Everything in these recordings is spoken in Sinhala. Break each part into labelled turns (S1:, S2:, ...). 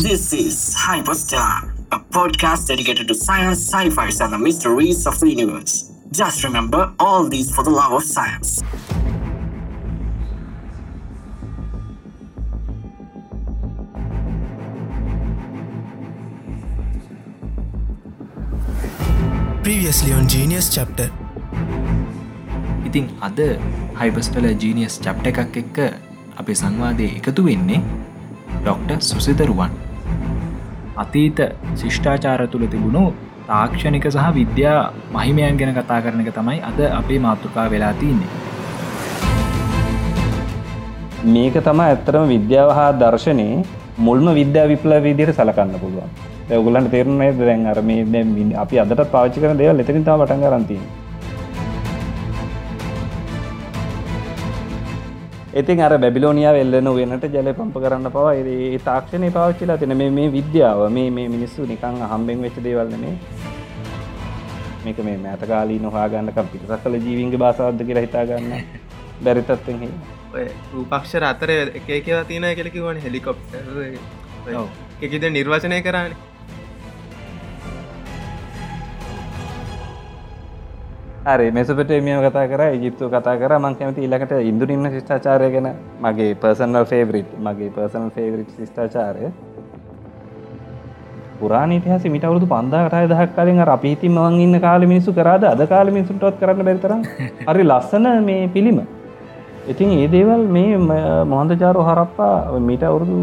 S1: This is Hyperstar, a podcast dedicated to science, sci-fi, and the mysteries of the universe. Just remember all these for the love of science.
S2: Previously on Genius Chapter.
S3: ඉතින් අද හයිපස්ටල ජීනියස් චප්ට එකක් එක්ක අපේ සංවාදය එකතු වෙන්නේ ඩොක්ට සුසිදරුවන් අතීත ශිෂ්ඨාචාර තුළ තිබුණු තාක්ෂණික සහ විද්‍යා මහිමයන් ගැන කතා කරන එක තමයි අද අපේ මාතෘකා වෙලා තියන්නේ.
S4: මේක තම ඇත්තරම විද්‍යාව හා දර්ශනය මුල්ම විද්‍යා විප්ල විදිර සලකන්න පුළුවන්. ඔගුලන්ට තේරුණේ දැන් අර මේ දැන් අපි අදට පාච්චි කරන දේවල් එතනින් තම පටන් ගන්න ඉතින් අර බැබිලෝනියා වෙල්ලන වෙනට ජල පම්ප කරන්න පවා ඒ තාක්ෂණය පාච්චිලා තින මේ විද්‍යාව මේ මේ මිනිස්සු නිකං හම්බෙන් වෙච්ච දේවල්නේ මේක මේ මෑතකාලී නොහාගන්නකම් පිටසක් කල ජීවින්ගේ බාසාද්ද කියලා හිතාගන්න බැරිතත්වෙන්
S5: රූපක්ෂර අතර එක කියලා තියෙන කෙලකිවන හෙලිකොප්ටර් එකද නිර්වචනය කරන්න
S4: හරි මෙසපට මිය කතා කර ජිප්තු කතා කර. මං කැමති ඉලකට ඉන්දුරන්න ශිෂ්ඨාචාරය ගැන. මගේ පර්සනල් ෆේවරිට් මගේ පර්සනල් ෆේවරිට් ශිෂ්ඨාචාරය පුරාණ ඉතිහාස මිට අවුදු පන්දාකටය දහක් කලින් අපිහිති මවන් ඉන්න කාල මිනිසු කරාද? අද කාල මිනිසුටත් කරන්න බැරිතර හරි ලස්සන මේ පිළිම. ඉතින් ඒ දේවල් මේ මොහන්දචාරෝ හරප්පා මිට අවුරුදු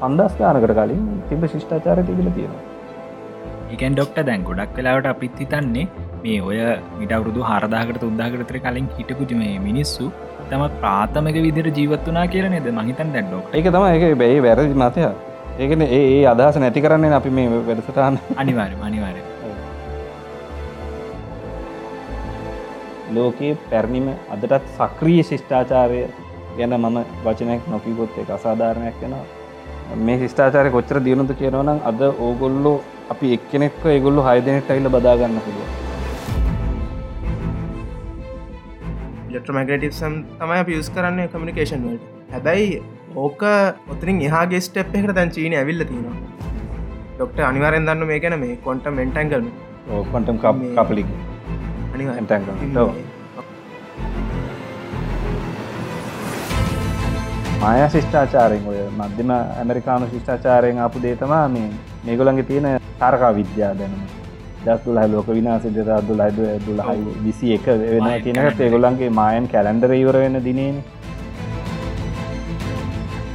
S4: පන්දස්ථානකට කලින් තිබ ශිෂ්ඨාචාර තිබිල තියෙනවා.
S3: ඒකන් ඩොක්ට දැන් ගොඩක් වෙලාවට අපිත් හිතන්නේ මේ ඔය මිට අවුරුදු හරදාකට තුන්දාකටතර කලින් හිටකුති මේ මිනිස්සු තම ප්‍රාථමක විදිර ජීවත් වනා කියල නෙද? මහිතන් දැන්ඩෝක්
S4: ඒක තම එක බැයි වැරදි මතය. ඒකන ඒ අදහස නැති කරන්නේ අපි මේ වැඩසටාන
S3: අනිවාර අනිවාර
S4: ලෝකයේ පැරණිම අදටත් සක්‍රිය ශිෂ්ඨාචාරය ගැන මම වචනයක් නොකිකොත් එක අසාධාරණයක් වෙනවා. මේ ශිෂ්ඨාචාරය කොච්චර දියුණුතු කියනවනම් අද ඕගොල්ලෝ අපි එක්කෙනෙක්ව ඒගොල්ලු හයදනෙට ඇල්ල බදාගන්න පුළුව
S5: ලෙට්‍රමගටිසම් තමයි පියස් කරන්න කමිනිකේෂන් වලට. හැබැයි ඕක ඔතරින් එහාගේ ස්ටප් එකට දැන් චීන ඇවිල්ල තියෙනවා. ඩොක්ට අනිවාරෙන් දන්න මේ ගැන මේ කොන්ට මෙන්ටැන්ගල්ම
S4: කොන්ටම් කපලි
S5: අනිවා
S4: මාය ශිෂ්ඨාචාරයෙන් ඔය මධ්‍යම ඇමරිකානු ශිෂ්ඨාචාරයෙන් අපපු දේතමා මේ මේගොලන්ගේ තියෙන තාරකා විද්‍යා දැනම දස්තුල ලෝක විනාස දදුල අද දුලහයි විසි එක. වෙන කියනක ඒගොල්ලන්ගේ මායන් කැලන්ඩර ඉවර වෙන දිනේන.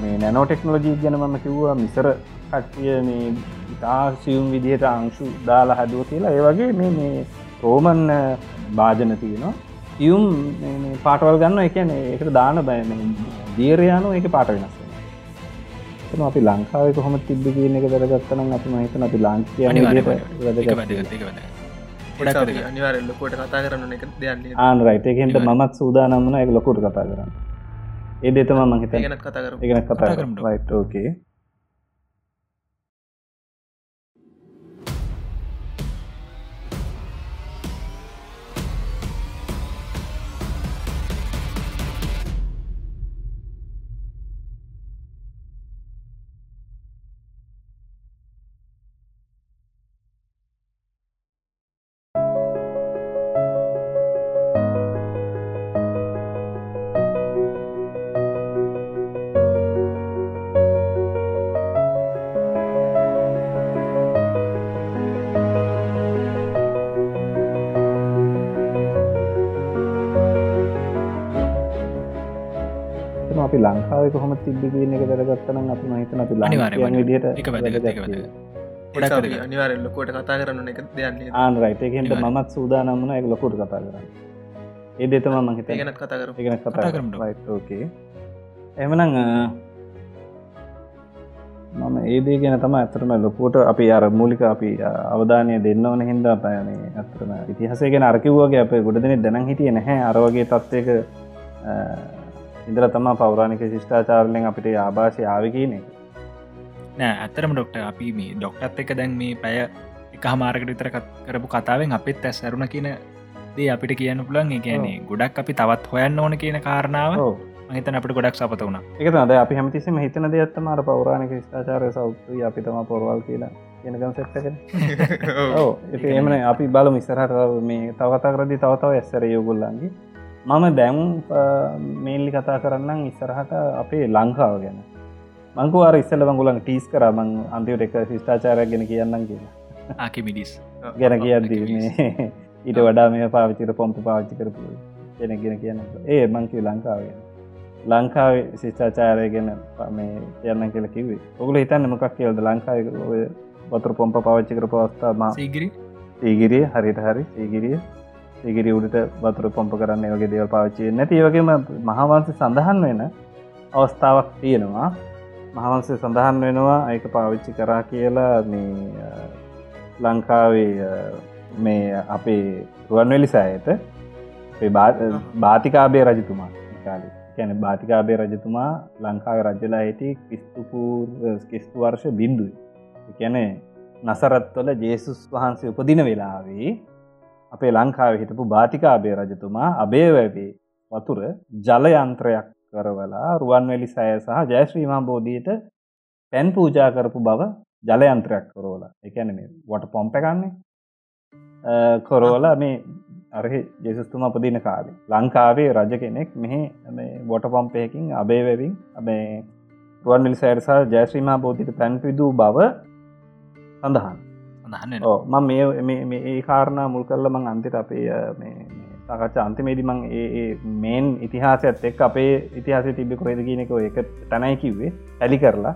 S4: මේ නැනෝ ටෙක්නෝජී ගැන මම කිව්වා මිසර කට්ටිය මේ ඉතා සියුම් විදිහට අංශු දාලා හදුව කියලා. ඒ වගේ මේ මේ රෝමන් භාජන තියෙනවා. යුම් පාටවල් ගන්න එකන එකට දාන බය දීරයානු එක පාට වෙනස් එතන අපි ලංකාවේ කොහොම තිබ්බ කියන එක දරගත්තනම් අපි මහිතන අපි ලාංකිය
S5: අනිවාරල්ලකොට කතා කරන්න එක
S4: ආන රයිට එකෙන්ට මමත් සූදානම්මන එක ලොකුට කතා කරන්න. ඒ දෙතම මහිත
S5: ගැනත් කතා කර
S4: ඉගෙන කතා කරම. රයිට ඕකේ ලංකාවේ කොහොම තිබ්බ කියන එක දරගත්තනම් අපි මහිතන අපි ලාං විදිට
S3: එක වැද
S5: අනිවාරල්ලකොට කතා කරන්න එක දෙයන්නේ
S4: ආන රයිටයකෙන්ට මත් සූදානම්මන එක ලොකුට කතා කරන්න. ඒ දෙතම මහිත
S5: ගැනත් කතා කර
S4: ඉගෙන කතා කරම. ෝකේ එමනං මම ඒදේ ගැන තම ඇතරම ලොකුට අපි අර මූලික අපි අවධානය දෙන්න ඕන හින්දා පයනේ ඇතරම ඉතිහසේ ගෙන අරකිව්වගේ අප ගොඩදන දැන හිටිය නැහැ. අරවගේ තත්වක ඉදර තම පෞරාණික ශිෂ්ඨාචාරලෙන් අපිට ආභාෂය ආව කියනෙ
S3: නෑ ඇත්තරම ඩොක්ට අපි මේ ඩොක්ටත් එක දැන් මේ පැය එක හමාරකට විතර කරපු කතාවෙන් අපිත් ඇස් ඇරුණ කියන දේ අපිට කියන්න පුළන් ගැනේ ගොඩක් අපි තවත් හොයන්න ඕන කියන කාරණාව හිතන අපට ගොඩක් සපත වුණා.
S4: එක අද අපි හැමතිසිම හිතන දෙයක්ත්තම අර පෞරාණක ස්ථාචාරය සෞත්තු අපි තම පොරවල් කියලා කියනකම් සෙට්ක ඕ එමන අපි බල මිස්සරහට මේ තවතා කරදි තවතාව ඇස්සර යෝගුල්ලන්ගේ මම දැම් මේල්ලි කතා කරන්න ඉස්සරහට අපේ ලංකාව ගැන. මංකු අර ඉස්සල මංගුලන් ටීස් කරමං අන්තිවට එක ශිෂ්ඨාචාරය ගැන කියන්න කියලා.
S3: ආකිමිඩිස්
S4: ගැන කියද්දී මේ ඊට වඩා මේ පාවිචිර පොම්ප පාච්චි කරපු ගැන ගෙන කියන්න ඒ මංකිව ලංකාව ලංකාවේ ශිෂ්ඨාචාරය ගැන මේ කියන්න කියල කිවේ ඔගුල හිතන්න මොකක් කියවද ලංකාව වතුර පොම්ප පාච්චි කර පවස්ථා
S3: සීගිරි?
S4: ඒගිරිය හරිට හරි ඒගිරිය ඒගිරි උඩට වතුර පොම්ප කරන්න වගේ දේව පාවිච්චිය නැති. වගේම මහාවන්ස සඳහන් වෙන අවස්ථාවක් තියෙනවා. මහවන්සේ සඳහන් වෙනවා ඒක පාවිච්චි කරා කියලා මේ ලංකාවේ මේ අපේ රුවන්වෙලි සෑයට. භාතිකාබේ රජතුමා කාලේ. කැන භාතිකාබේ රජතුමා ලංකාව රජලා හිටි කිස්තුපූර් කිස්තු වර්ෂ බින්දුයි එකැනේ නසරත්වල ජේසුස් වහන්සේ උපදින වෙලාවේ අපේ ලංකාව හිටපු භාතිකාබේ රජතුමා අබේවැවේ වතුර ජලයන්ත්‍රයක් කරවලා රුවන්වැලි සෑය සහ ජයශ්‍රීමා බෝධීයට පැන් පූජා කරපු බව ජලයන්ත්‍රයක් කරෝල එකැන මේ වට පොම්ප එකන්නේ කොරෝල මේ අරහි ජෙසුස්තුම අපදින කාලේ. ලංකාවේ රජ කෙනෙක් මෙහි බොට පොම්පයකින් අබේවැවින් මේ රුවන් මිලිසෑරසා ජයශ්‍රීමා බෝධිට පැන්පිදූ බව සඳහන්. මම මේ ඒ කාරණා මුල් කරල මං අන්තිට අපේ සාකච්ඡා අන්තිමේදි මං ඒ මේන් ඉතිහාසයත් එක් අපේ ඉතිහාස තිබ කොහෙද කියනෙක එක තැනයි කිව්වේ. ඇලි කරලා.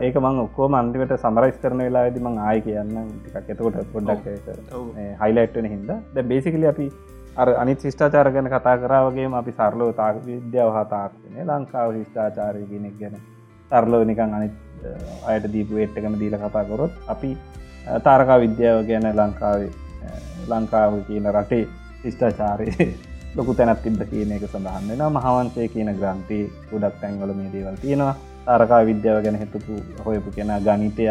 S4: ඒක මං ඔක්කෝ මන්තිවට සමරයිස් කරන වෙලා ඇති මං ආය කියන්න ටිකක් එතකොට පොඩ්ඩක් හයිලයිට්න හිද ද බේසිකලි අපි අර අනි ශිෂ්ඨාචාර ගැන කතා කරාවගේ අපි සරලෝ තාක් විද්‍යාව හා තාක්ෂණය ලංකාව ශිෂ්ඨාචාරය ගෙනෙක් ගැන සරලෝ නිකං අනි අයට දීපු ඒට්ටකම දීල කතා කොරොත් අපි තාරකා විද්‍යාව ගැන ලංකාවේ ලංකාව කියන රටේ ශිෂ්ඨාචාරය ලොකු තැනත් තිබ කියන එක සඳහන් වෙන මහවන්සේ කියන ග්‍රන්ථී ගොඩක් තැන්වල මේ දේවල් තියෙනවා. තාරකා විද්‍යාව ගැන හිතපු හොයපු කෙන ගනිතය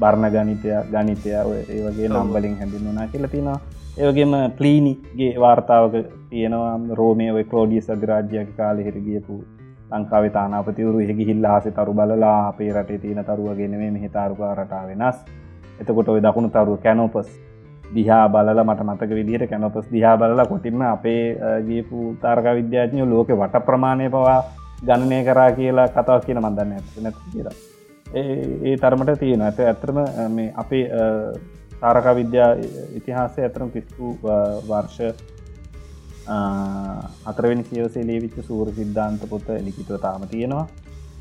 S4: බර්ණ ගනිතය ගනිතය ඒ වගේ නම්බලින් හැඳින් වනා කියලා තියෙනවා. ඒවගේම ප්ලීනිගේ වාර්තාවක තියෙනවා. රෝමය ඔය කලෝඩිය සධරාජ්‍යක කාල හිරගියපු ලංකාව තානාපතිවරු හෙගිහිල්ල හස තරු බලලා අපේ රටේ තියෙන තරුවගෙන මේ මෙහි තාරුකා රටා වෙනස්. එතකොට ඔය දකුණු තරුව කැනෝපස් දිහා බලල මට මතක විදිහට කැනොපස් දිහා බලලා කොටින්ම අපේ ගේපු තාර්ක විද්‍යාඥය ලෝක වට ප්‍රමාණය පවා ගණනය කරා කියලා කතාව කියන මන්දන්න ඇත නැති කියලා. ඒ තරමට තියෙන ඇත ඇතරම මේ අපේ තාරක විද්‍යා ඉතිහාසය ඇතරම් පිස්තු වර්ෂ අතරවෙනි සියවසේ ලේවිච්ච සූර සිද්ධාන්ත පොත ලිකිතුව තාම තියෙනවා.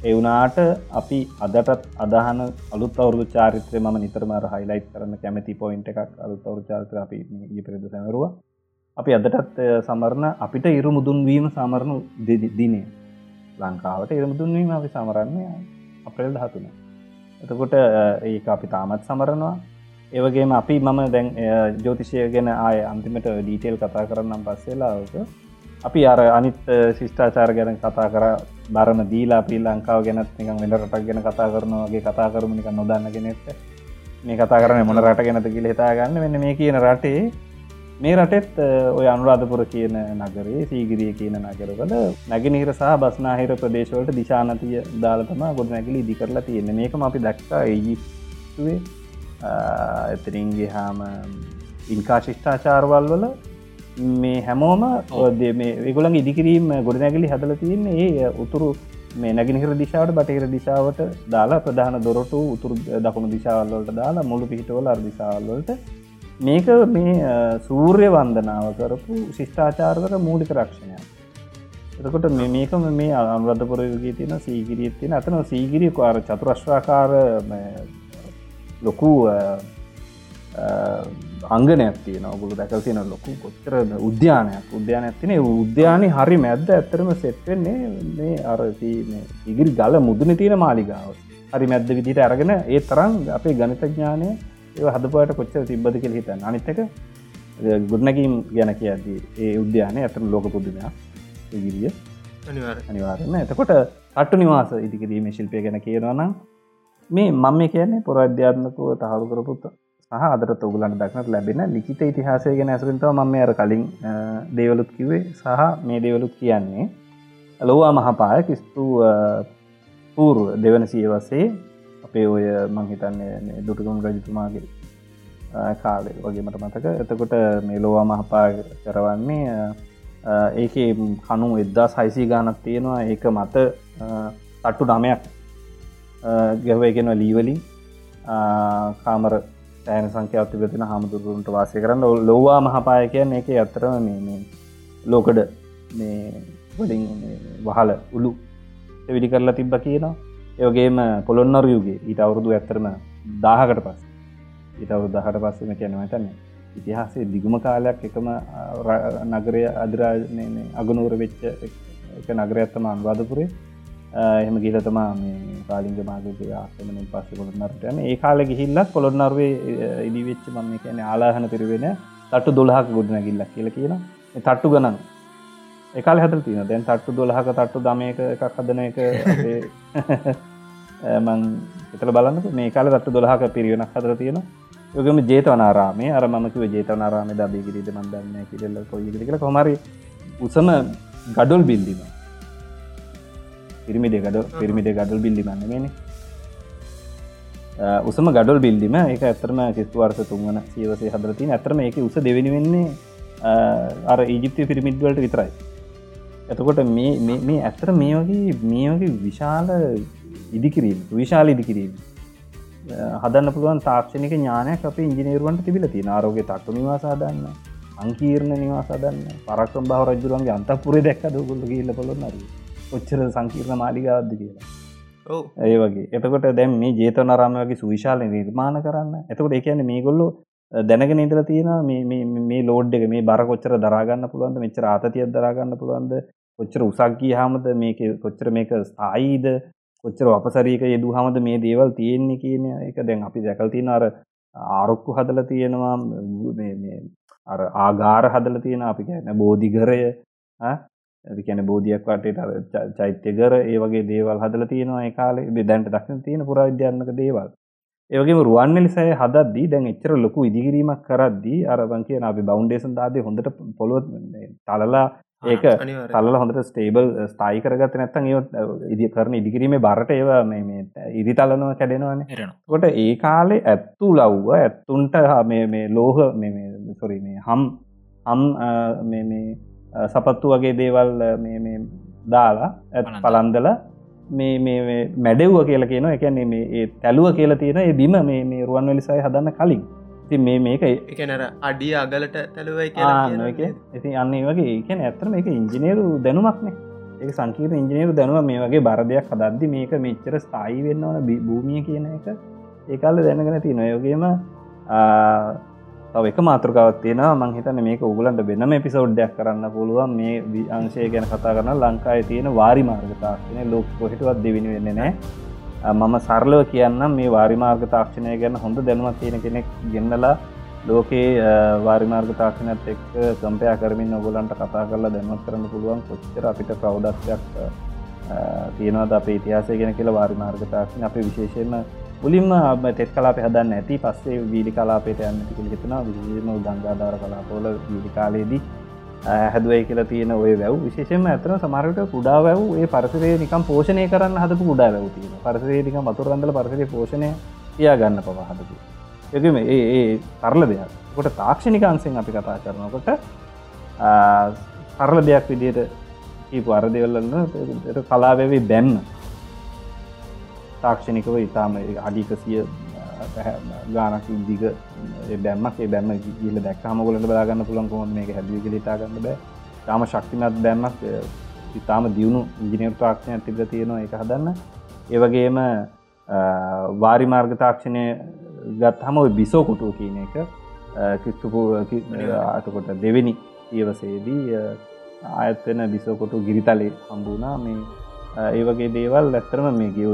S4: එවුනාට අපි අදටත් අදහන අලුත් අවුරු චාරිත්‍රය ම නිතරමර හයිලයිට් කරන්න කැමති පොයින්ට එකක් අලුත් අවුරු චාරිත්‍ර අපි පෙරද සැමරුව. අපි අදටත් සමරණ අපිට ඉරු මුදුන්වීම සමරණු දිනේ. ලංකාවට ඉරමුදුන්වීම අපි සමරන්නේ අප්‍රෙල් දහතුන එතකොට ඒ අපි තාමත් සමරනවා. ඒවගේම අපි මම දැන් ජෝතිෂය ගැන ආය අන්තිමට ඩීටේල් කතා කරන්නම් පස්සේලාක අපි අර අනිත් ශිෂ්ඨාචාර ගැන කතා කර බරම දීලා අපී ලංකාව ගැනත් නිකන් වෙන රටක් ගැන කතා කරනවාගේ කතා කරම නික නොදන්න ගෙනෙට මේ කතා කරන මොන රට ගැනත කියල හිතා ගන්න වෙන්න මේ කියන රටේ මේ රටෙත් ඔය අනුරාධපුර කියන නගරේ සීගිරිය කියන නගරවල නැගිනිහිර සහ බස්නාහිර ප්‍රදේශවලට දිශානතිය දාලතම ගොඩ නැගලි ඉදි කරලා තියෙන මේකම අපි දක්කා ඒජිප්තුවේ එතරින්ගේ හාම ඉන්කා ශිෂ්ඨාචාරවල් වල මේ හැමෝම ඒගොලන් ඉදිකිරීම ගොඩනැගලි හදල තියන්නේ ඒ උතුරු මේ නැගිනිහිර දිශාවට බටහිර දිශාවට දාලා ප්‍රධාන දොරටු උතුරු දකුණු දිශාවල්ලට දාලා මුළු පිහිටවල අර්දිශාවල්ලට මේක මේ සූර්ය වන්දනාව කරපු ශිෂ්ඨාචාර්වක මූලික රක්ෂණය එතකොට මේකම මේ අනුරධපුරයගේ තියෙන සීගිරිය තියෙන අතන සීගිරිය කාර චතුරශ්වාකාර ලොකු අංගනයක් තියන ඔගුළු දැකල් තියෙන ලොකු කොච්චර උද්‍යානයක්. උද්‍යානයක් තින උද්‍යානය හරි මැද්ද ඇත්තරම සෙට්වෙන්නේ මේ අර ඉගිරි ගල මුදුන තියෙන මාලිගාව. හරි මැද්ද විදිට අරගෙන ඒ තරම් අපේ ගනිතඥානය ඒ හදපුයට කොච්චර තිබ්බද කෙ හිතන්න. අනිත්තක ගුඩනැකීම් ගැන කියදී ඒ උද්‍යානය ඇතම ලෝක පුදුමයක්. ඉගිරිය අනිවාරන්න එතකොට අට්ටු නිවාස ඉදිකිරීම ශිල්පය ගැන කියනවනම් මේ මම කියන්නේ පොර අධ්‍යාත්මකව තහරු කරපුත්ත සහ අදරත් ඔගුලන්ට දක්නට ලැබෙන ලිකිත ඉතිහාසය ගැන ඇසරින්තව මම අර කලින් දේවලුත් කිවේ සහ මේ දේවලුත් කියන්නේ ලොවා මහපාය කිස්තු පූර්ව දෙවන සියවසේ අපේ ඔය මංහිතන්නේ දුටුගුම් රජතුමාගේ කාලේ වගේ මට මතක. එතකොට මේ ලොවා මහපා කරවන්නේ ඒක කනු එද්දා සයිසී ගානක් තියෙනවා. ඒක මත තට්ටු නමයක් ගැහවයගෙන ලීවලින් කාමර තෑන සංකයක් තිබෙන හමුදුරුන්ට වාසය කරන්න ලොවා මහපාය කියන්න එක අත්තරම මේ ලෝකඩ මේ වලින් වහල උළු විඩි කරලා තිබ්බ කියනවා ඒවගේම පොළොන්නර යුගේ ඊට අවුරුදු ඇත්තරම දාහකට පස් ඊට අවුරු දහට පස්සම කියනවතන්න ඉතිහාසේ දිගුම කාලයක් එකම නගරය අදරා අගනුවර වෙච්ච එක නගර ඇත්තම අන්වාදපුරේ එහෙම ගිලතමා මේ පාලිංග මාගගේ ආසමනින් පස්ස පොළොන්නරට යන ඒ කාල ගිහිල්ලක් පොළොන්නර්වේ ඉදිවෙච්ච මම කියන ආලාහන පිරිවෙන තට්ටු දොළහක් ගොඩන ගිල්ලක් කියල කියන තට්ටු ගණන්. එකල් හතර තින දැන් තට්ටු දොළහක තට්ටු දමයක එකක් හදන එක මං එතල බලන්න මේ කාල තට්ටු දොළහක පිරිවෙනක් හදර තියෙන යගම ජේතවනාරාමේ අර මකිව ජේතවනාරාම දබී කිරීද මන්දන්න කිරල්ල කොයි කියල. කොමරි උසම ගඩොල් බිල්දිම. පිරිමිඩ ගඩ පිරිමිඩ ගඩල් බිල්ලිමන්න මේන උසම ගඩල් බිල්දිම එක ඇතරම කිස්තුවර්ස තුන්වන සීවසේ හදරතින ඇතරම එක උස දෙවෙනි වෙන්නේ අර ඊජිප්ති පිරිමිඩ්වලට විතරයි. එතකොට මේ ඇත්තර මේ වගේ මේ වගේ විශාල ඉදිකිරීම විශාල ඉදිකිරීම හදන්න පුළුවන් තාක්ෂණක ඥානයක් අප ඉංජිනේරුවන්ට තිබිල තින ආරෝග තක්තු නිවාසාදන්න අංකීර්ණ නිවාසාදන්න පරක්කම් බව රජුරන්ගේ අන්තපුරේ දැක්ක දගුල්ල කියල්ල පොළොන්නර ඔච්චර සංකීර්ණ මාලිගාවද්ද කියලා. ඒ වගේ. එතකොට දැම් මේ ජේතවනරම වගේ සුවිශාල නිර්මාණ කරන්න. එතකොට එකන මේ ගොල්ලු දැනගෙන ඉදල තියෙන මේ ලෝඩ් එක මේ බර කොච්චර දරාගන්න පුළුවන්ද මෙච්චර ආතතියක් දරාගන්න පුළුවන්ද කොච්චර උසක්ගී හාමද මේක කොච්චර මේක ස්ථායිද කොච්චර අපසරීක යෙදු හමද මේ දේවල් තියෙන්නේ කියන එක දැන් අපි දැකල් තියෙන අර ආරොක්කු හදල තියෙනවා අර ආගාර හදල තියෙන අපි කියන බෝධිගරය ඇැන බෝධියක් වටට චෛත්‍යගර ඒ වගේ දේවල් හදල තියෙනවා ඒකාලේ දැන්ට දක්න තියෙන පුරාවිද්‍යාන්නක දේවල්. ඒවගේ රුවන්නෙලි සය හදද්දී දැන් එච්චර ලොකු ඉදිකිරීමක් කරද්දී අරබන් කියන අපි බෞන්්ඩේසන් දාද හොඳට පොළොත් තලලා ඒක තල්ල හොඳට ස්ටේබල් ස්ථායි කරගත නැත්තන් ඒ ඉදි කරන ඉදිකිරීමේ බරට ඒව මේ ඉදි තලනව කැඩෙනවන. කොට ඒ කාලේ ඇත්තු ලව්ව ඇත්තුන්ට මේ ලෝහ සොරි මේ හම් හම් මේ සපත්තු වගේ දේවල් දාලා ඇත් පලන්දල මේ මැඩෙව්ව කියලා කියන එකන්නේ මේ තැලුව කියලා තියෙන ඒ බිම මේ රුවන් වෙලිසයි හදන්න කලින්. ති මේ මේක
S5: එකනර අඩිය අගලට තැලුවයි
S4: ඉති අන්න වගේ ඒකන ඇතරම එක ඉංජිනේරු දැනුමක්නේ ඒ සංකීර ඉංජිනේරු දැනුව මේ වගේ බරදයක් හදද්දි මේක මෙච්චර ස්ථායි වෙන්නවන භූමිය කියන එක ඒකාල දැනගෙන ති නොයෝගේම තව එක මාතෘකාවත් තියෙන මංහිතන මේක උගලන්ට වෙනම එපිසෝඩ්ඩයක් කරන්න පුළුවන්. මේ අංශය ගැන කතා කරන්න ලංකායි තියෙන වාරි මාර්ගතාක්ෂණය ලෝක පොහිටුවත් දෙවිනි වෙන්න නෑ මම සරලව කියන්නම් මේ වාරිමාර්ග තාක්ෂණය ගැන හොඳ දැනුවත් තියෙන කෙනෙක් ගෙන්නලා ලෝකයේ වාරිමාර්ග තාක්ෂණත් එක් කම්පයා කරමින් ඔගොලන්ට කතා කරලා දැනුවත් කරන්න පුළුවන් කොච්චර අපිට ප්‍රෞඩක්යක් තියෙනවද අප ඉතිහාසය ගෙන කියලා වාරිමාර්ග තාක්ෂණ අප විශේෂයෙන්ම මුලින්ම තෙත් කලාප හදන්න ඇති. පස්සේ වීඩි කලාපේට යන්න ටිකල් හිතන විශේෂම ගංගාධාර කලාපෝල වීඩි කාලයේදී හැදුවයි කියලා තියෙන ඔය වැව්. විශේෂම ඇතන සමරට කුඩා වැව් ඒ පරසරේ නිකම් පෝෂණය කරන්න හදපු කුඩා වැව් තියෙන පරසරේ නික මතුරන්දල පරසරේ පෝෂණය තියා ගන්න පවා හදපු. එකම ඒ ඒ තරල දෙයක්. කොට තාක්ෂණිකන්සෙන් අපි කතා කරනකොට සරල දෙයක් විදියට කීපු අරදවල්ලන්න කලාවැවේ බැන්න තාක්ෂණිකව ඉතාම අඩිකසිය ගානක් දිග බැම්මක් බැම ගිල දැක්හමගලට බලාගන්න පුළන් කොම මේක හැදික ලිටාගන්න බෑ. තාම ශක්තිමත් බැම්මක් ඉතාම දියුණු ඉජිනර් තාක්ෂණය තිබ තියෙනවා එක හදන්න. ඒවගේම වාරි මාර්ග තාක්ෂණය ගත් හම බිසෝකුටු කියන එක කිස්තුපු අතකොට දෙවෙනි. ඒවසේදී ආයත්වෙන බිසෝකොටු ගිරිතලේ හම්බුණා. මේ ඒවගේ දේවල් ඇත්තරම මේ ගව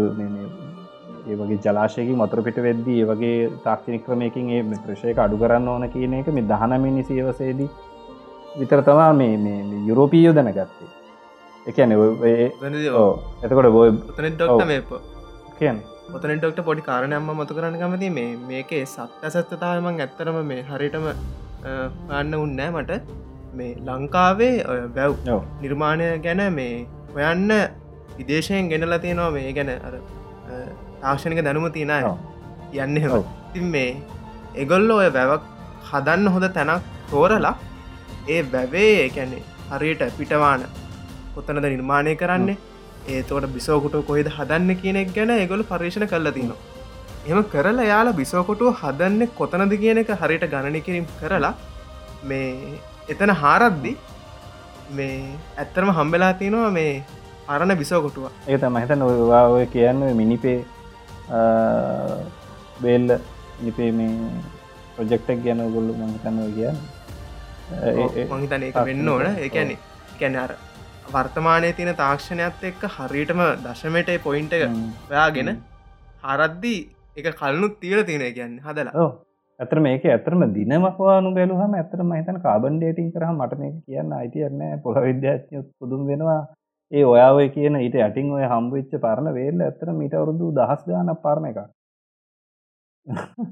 S4: ඒවගේ ජලාශයකි මතුර පිට වෙද්දී ඒවගේ තාක්ෂණි ක්‍රමයකින් ඒ ප්‍රශයක අඩු කරන්න ඕන කියන එක මේ දහනමිනි සියවසේදී විතර තමා මේ යුරෝපීයෝ දැනගත්තේ. එකන එතකොට බොය
S5: කියන්න? ඔතන ඩොක්ට පොඩි කාරණයම්ම මතු කරන්න කමති මේ මේකේ සත්‍ය සත්තතාවමං ඇත්තරම මේ හරිටම අන්න උන්නෑ මට. මේ ලංකාවේ වැව් නිර්මාණය ගැන මේ හොයන්න විදේශයෙන් ගෙනලා තියෙනවා මේ. ගැන අර තාක්ෂණක දැනුම තියෙන. යන්න. ඉතින් මේ එගොල්ල ඔය වැවක් හදන්න හොඳ තැනක් තෝරලා ඒ වැවේ එකැන්නේ හරියට පිටවාන කොතනද නිර්මාණය කරන්නේ? ඒතෝට බිසෝකුට කොහෙද හදන්න කියනෙක් ගැන එගොල පර්ේෂණ කල්ල තිනවා. එම කරලා යාලා බිසෝකොටුව හදන්න කොතනද කියන එක හරියට ගණනය කිරීම කරලා මේ එතන හාරද්දි මේ ඇත්තරම හම්බෙලා තියෙනවා මේ අරණ බිසෝකොටුව
S4: හිතන ඔවා ඔය කියන්න මිනිපේ බේල්ල නිපේ මේ ප්‍රොජෙක්ටක් ගැන ගොල්ලු මහිතන්නව කියන්න.
S5: මහිතන එක වෙන්න ඕන. ඒකැනෙ කැන අර වර්තමානය තියෙන තාක්ෂණයක්ත් එක්ක හරියටම දශමට පොයින්ට ඔයාගෙන හරද්දී එක කලනුත් තිීල තියෙන කියන්න හදලා.
S4: ඇතර මේක ඇතරම දිනමක්වානු බැලුහම ඇතරම හිතන කාබන් ඩේටින් කරහ මට මේ කියන්න අයිතියන්න පොළ විද්‍යාඥ පුදුම් වෙනවා ඒ ඔයාව කියන ඊට ඇටින් ඔය හම්බවිච්ච පරණ වේල්ල ඇතර මීට අවුරුදු දහස් ගාන පරණ එක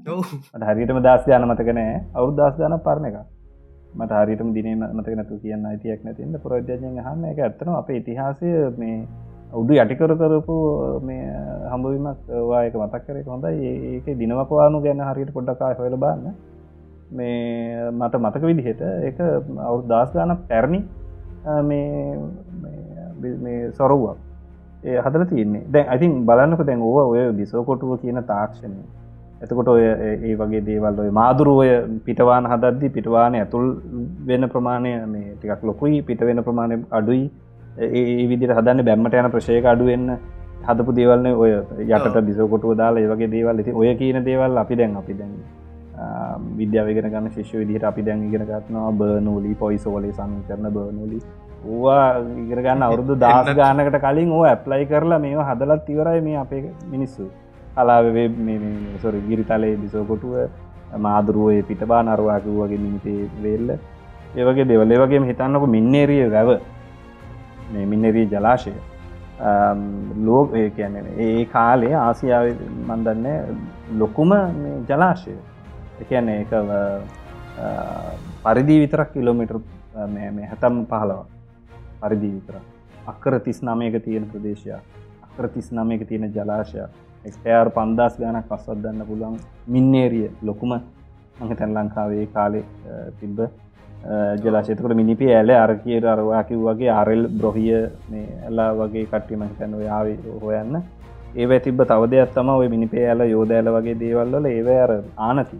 S5: ඔව්.
S4: හරිටම දස් ගාන මතකනෑ අවුරු දස් ගාන පරණ එක මට හරිටම දිනේ මතක නැතු කියන්න අයිතියක් නැතින්න ප්‍රෝද්‍යජයෙන් හන්න එක ඇත්තන අප ඉතිහාසය මේ උඩු යටිකර කරපු මේ හම්බවීමක් වායක මතක් කරේ හොඳයි. ඒක දිනවකවානු ගැන හරියට පොඩ්ඩකාය හොල බන්න මේ මට මතක විදිහට එක අවු දස් ගාන පැරණි මේ සොරව්වක්. ඒ හදර තියන්නේ. දැන් අතින් බලන්නක දැන් ඕව ඔය බිසෝකොටුව කියන තාක්ෂණය. එතකොට ඔය ඒ වගේ දේවල් ඔය මාදුරුවය පිටවාන හදද්දි පිටවාන ඇතුල් වෙන ප්‍රමාණය මේ ටිකක් ලොකුයි පිට වෙන ප්‍රමාණය අඩුයි. ඒ විදිර හදන්න බැම්මට යන ප්‍රශයක අඩුවෙන්න හදපු දේවල්න ඔය යකට බිසෝකොටුව දාලා ඒවගේ දේවල්. ඇති ඔය කියන දේවල් අපි දැන් අපි දැන් විද්‍යාවගෙන ගන්න ශිෂ්‍ය විදිහට අපි දැන් ඉගෙන ගත්නවා බර්නූලි පොයිසෝලේ සමි කරන බර්නූලි ඕවා ඉගරගන්න අවුරුදු දස් ගානකට කලින් ඕ ඇප්ලයි කරලා මේ හදලත් ඉවරයි මේ අපේ මිනිස්සු. කලාවේ සොරි ගිරිතලේ බිසෝකොටුව මාදුරුවය පිට බා නරවාකු වගේ මිනිතේ වෙල්ල. ඒවගේ දෙවලේ. වගේ හිතන්නක මින්නේරිය වැව. මේ මින්නරී ජලාශය. ලෝක ඒ කියන්නේ ඒ කාලේ ආසියාව මන්දන්න ලොකුම ජලාශය. එකන්නේ එක පරිදි විතරක් කිලෝමිටර් හැතම් පහලව පරිදි විතර අක්කර තිස් නමයක තියෙන ප්‍රදේශයක්. අක්කර තිස් නමයක තියෙන ජලාශය එක්ස්පයාර් පන්දස් ගානක් පස්වත්දන්න පුළුවන් මින්නේරිය ලොකුම. මහිතැන් ලංකාවේ කාලේ තිබ්බ ජලාශතකට මිනිපි ඇල අර කිය අරවාකිව් වගේ අරල් බ්‍රොහිය මේ ඇල්ලා වගේ කට්ටි මහිතැන යාව හොයන්න. ඒව තිබ තවදයක් තම ඔය මිනිපේ ඇල යෝදෑල වගේ දේවල්ල ඒව අර ආනති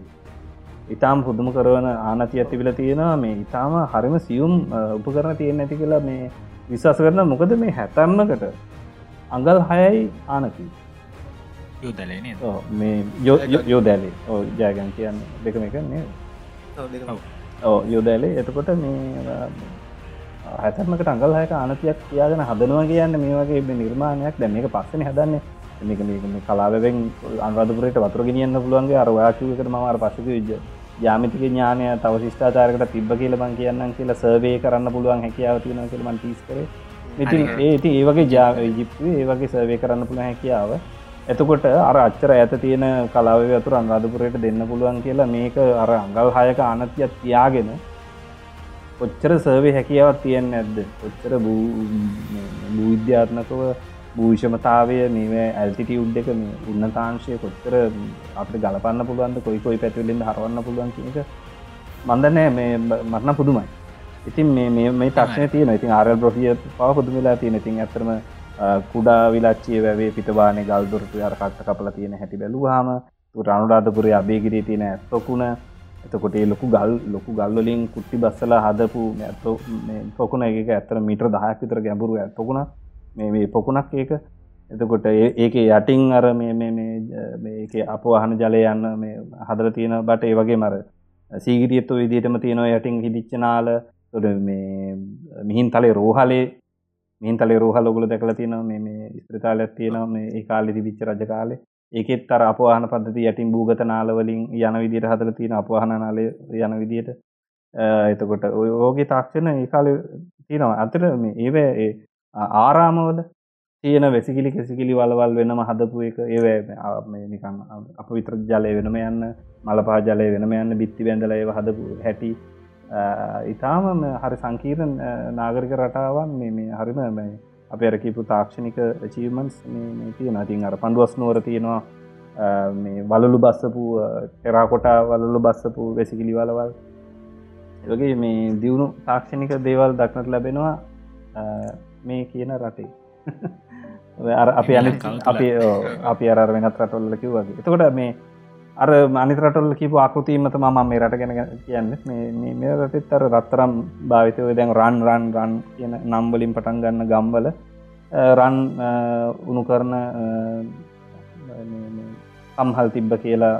S4: ඉතාම් පුදුම කරවන ආනති ඇතිවිල තියෙනවා. මේ ඉතාම හරිම සියුම් උපකරන තියෙන ඇති කියලා මේ විශවාස කරන මොකද මේ හැතැම්මකට අඟල් හයයි ආනති මේ යෝ දැලේ ඕ ජයගන් කියන්න දෙකම එකන්නේ ඕ යෝදෑලේ. එතකොට මේ හැතමට අඟල් හයක අනතියක් කියාගෙන හදනවා කියන්න මේ වගේ නිර්මාණයක්. දැම එක පස්සන හදන්නේ. මේක මේ කලාවෙන් අන්රදපුරට වතුර ගෙනියන්න පුළුවන්ගේ අරවාකිවකට මවාර පසක විජ ජාමිතික ඥානය තව ශිෂ්ඨාචාරකට තිබ්බ කියලබන් කියන්න කියලා සර්වේ කරන්න පුළුවන් හැකියාව තියෙන කියලමන් ටිස් කර. ඉතින් ඒති ඒවගේ ජා ජිප්ේ ඒවගේ සර්වේ කරන්න පුළුව හැකියාව. එතකොට අර අච්චර ඇත තියෙන කලාව අතුර අංගාධපුරයට දෙන්න පුළුවන් කියලා මේක අර අංගල් හයක අනතියක් තියාගෙන කොච්චර සර්වේ හැකියාවත් තියන්න ඇද්ද කොච්චර භූවිද්‍යාත්මකව භූෂමතාවය මේ ඇල්ටිටි උඩ් එක මේ උන්නතාංශය කොච්චර අපට ගලපන්න පුළුවන්ද කොයි කොයි පැතිවලින්ද හරවන්න පුළුවන් එක මන්දනෑ මේ මරණ පුදුමයි. ඉතින් මේ මේ තක්ෂය තියන ඉතින් ආරල් බ්‍රොහිය පව පුදුමලා තියෙන ඉතින් ඇතරම කුඩා විලච්චිය වැවේ පිටවානේ ගල් දොරටු අර කට්ට කපල තියෙන හැටි බැලූහම රනුරාධපුරේ අබේගිරී තියෙන ඇත්තොකුණ. එතකොට ලොකු ගල් ලොකු ගල්වලින් kutti බස්සලා හදපු ඇත්තෝ පොකුණ එක ඇත්තර මීට්‍ර දහයක් විතර ගැඹුරු ඇත්තොකුණ මේ පොකුණක් ඒක. එතකොට ඒක යටින් අර මේක අප අහන ජලය යන්න මේ හදර තියෙන බට ඒ වගේ මර සීගිරියත්තු විදිටම තියෙනවා යටින් හිදිච්චනාල තොට මේ මිහින් තලේ රෝහලේ මින් තලේ රෝහලොගුල දැකල තියෙන මේ ස්ත්‍රතාලයක් තියෙනවා මේ ඒ කාලෙ තිබිච්ච රජ කාලේ. ඒකෙත් තර අපවාහන පද්ධති යටින් භූගත නාලවලින් යන විදියට හදල තියෙන අපවාහන නාලය යන විදියට එතකොට ඔය ඕගේ තාක්ෂණ ඒ කාල තියෙනවා. අතර මේ ඒව ආරාමවල තියෙන වෙසිකිලි කෙසිකිලි වලවල් වෙනම හදපු එක. ඒ නිකන් අප විතර ජලය වෙනම යන්න මලපා ජලය වෙනම යන්න බිත්ති බැඳල ඒව හදපු හැටි. ඉතාම හරි සංකීරන් නාගරික රටාවන් මේ හරිම අප අරකිපු තාක්ෂණික චීමන්ස් තියෙන ඉතින් අර පණ්ඩුවස් නුවර තියෙනවා. මේ වලලු බස්සපු ටෙරාකොටා වලලු බස්සපු වැසිකිලි වලවල් වගේ මේ දියුණු තාක්ෂණික දේවල් දක්නට ලැබෙනවා. මේ කියන රටේ. අපි අනි අපි අපි අර වෙනත් රටොල්ල කිව් වගේ. එතකොට මේ අර මනිතරටොල් කිපු ආකෘතිීමත ම මේ රට ගැන කියන්න. මේ රටත් අර රත්තරම් භාවිතය දැන් රන් රන් රන් කියන නම්බලින් පටන් ගන්න ගම්බල රන් උනු කරන කම්හල් තිබ්බ කියලා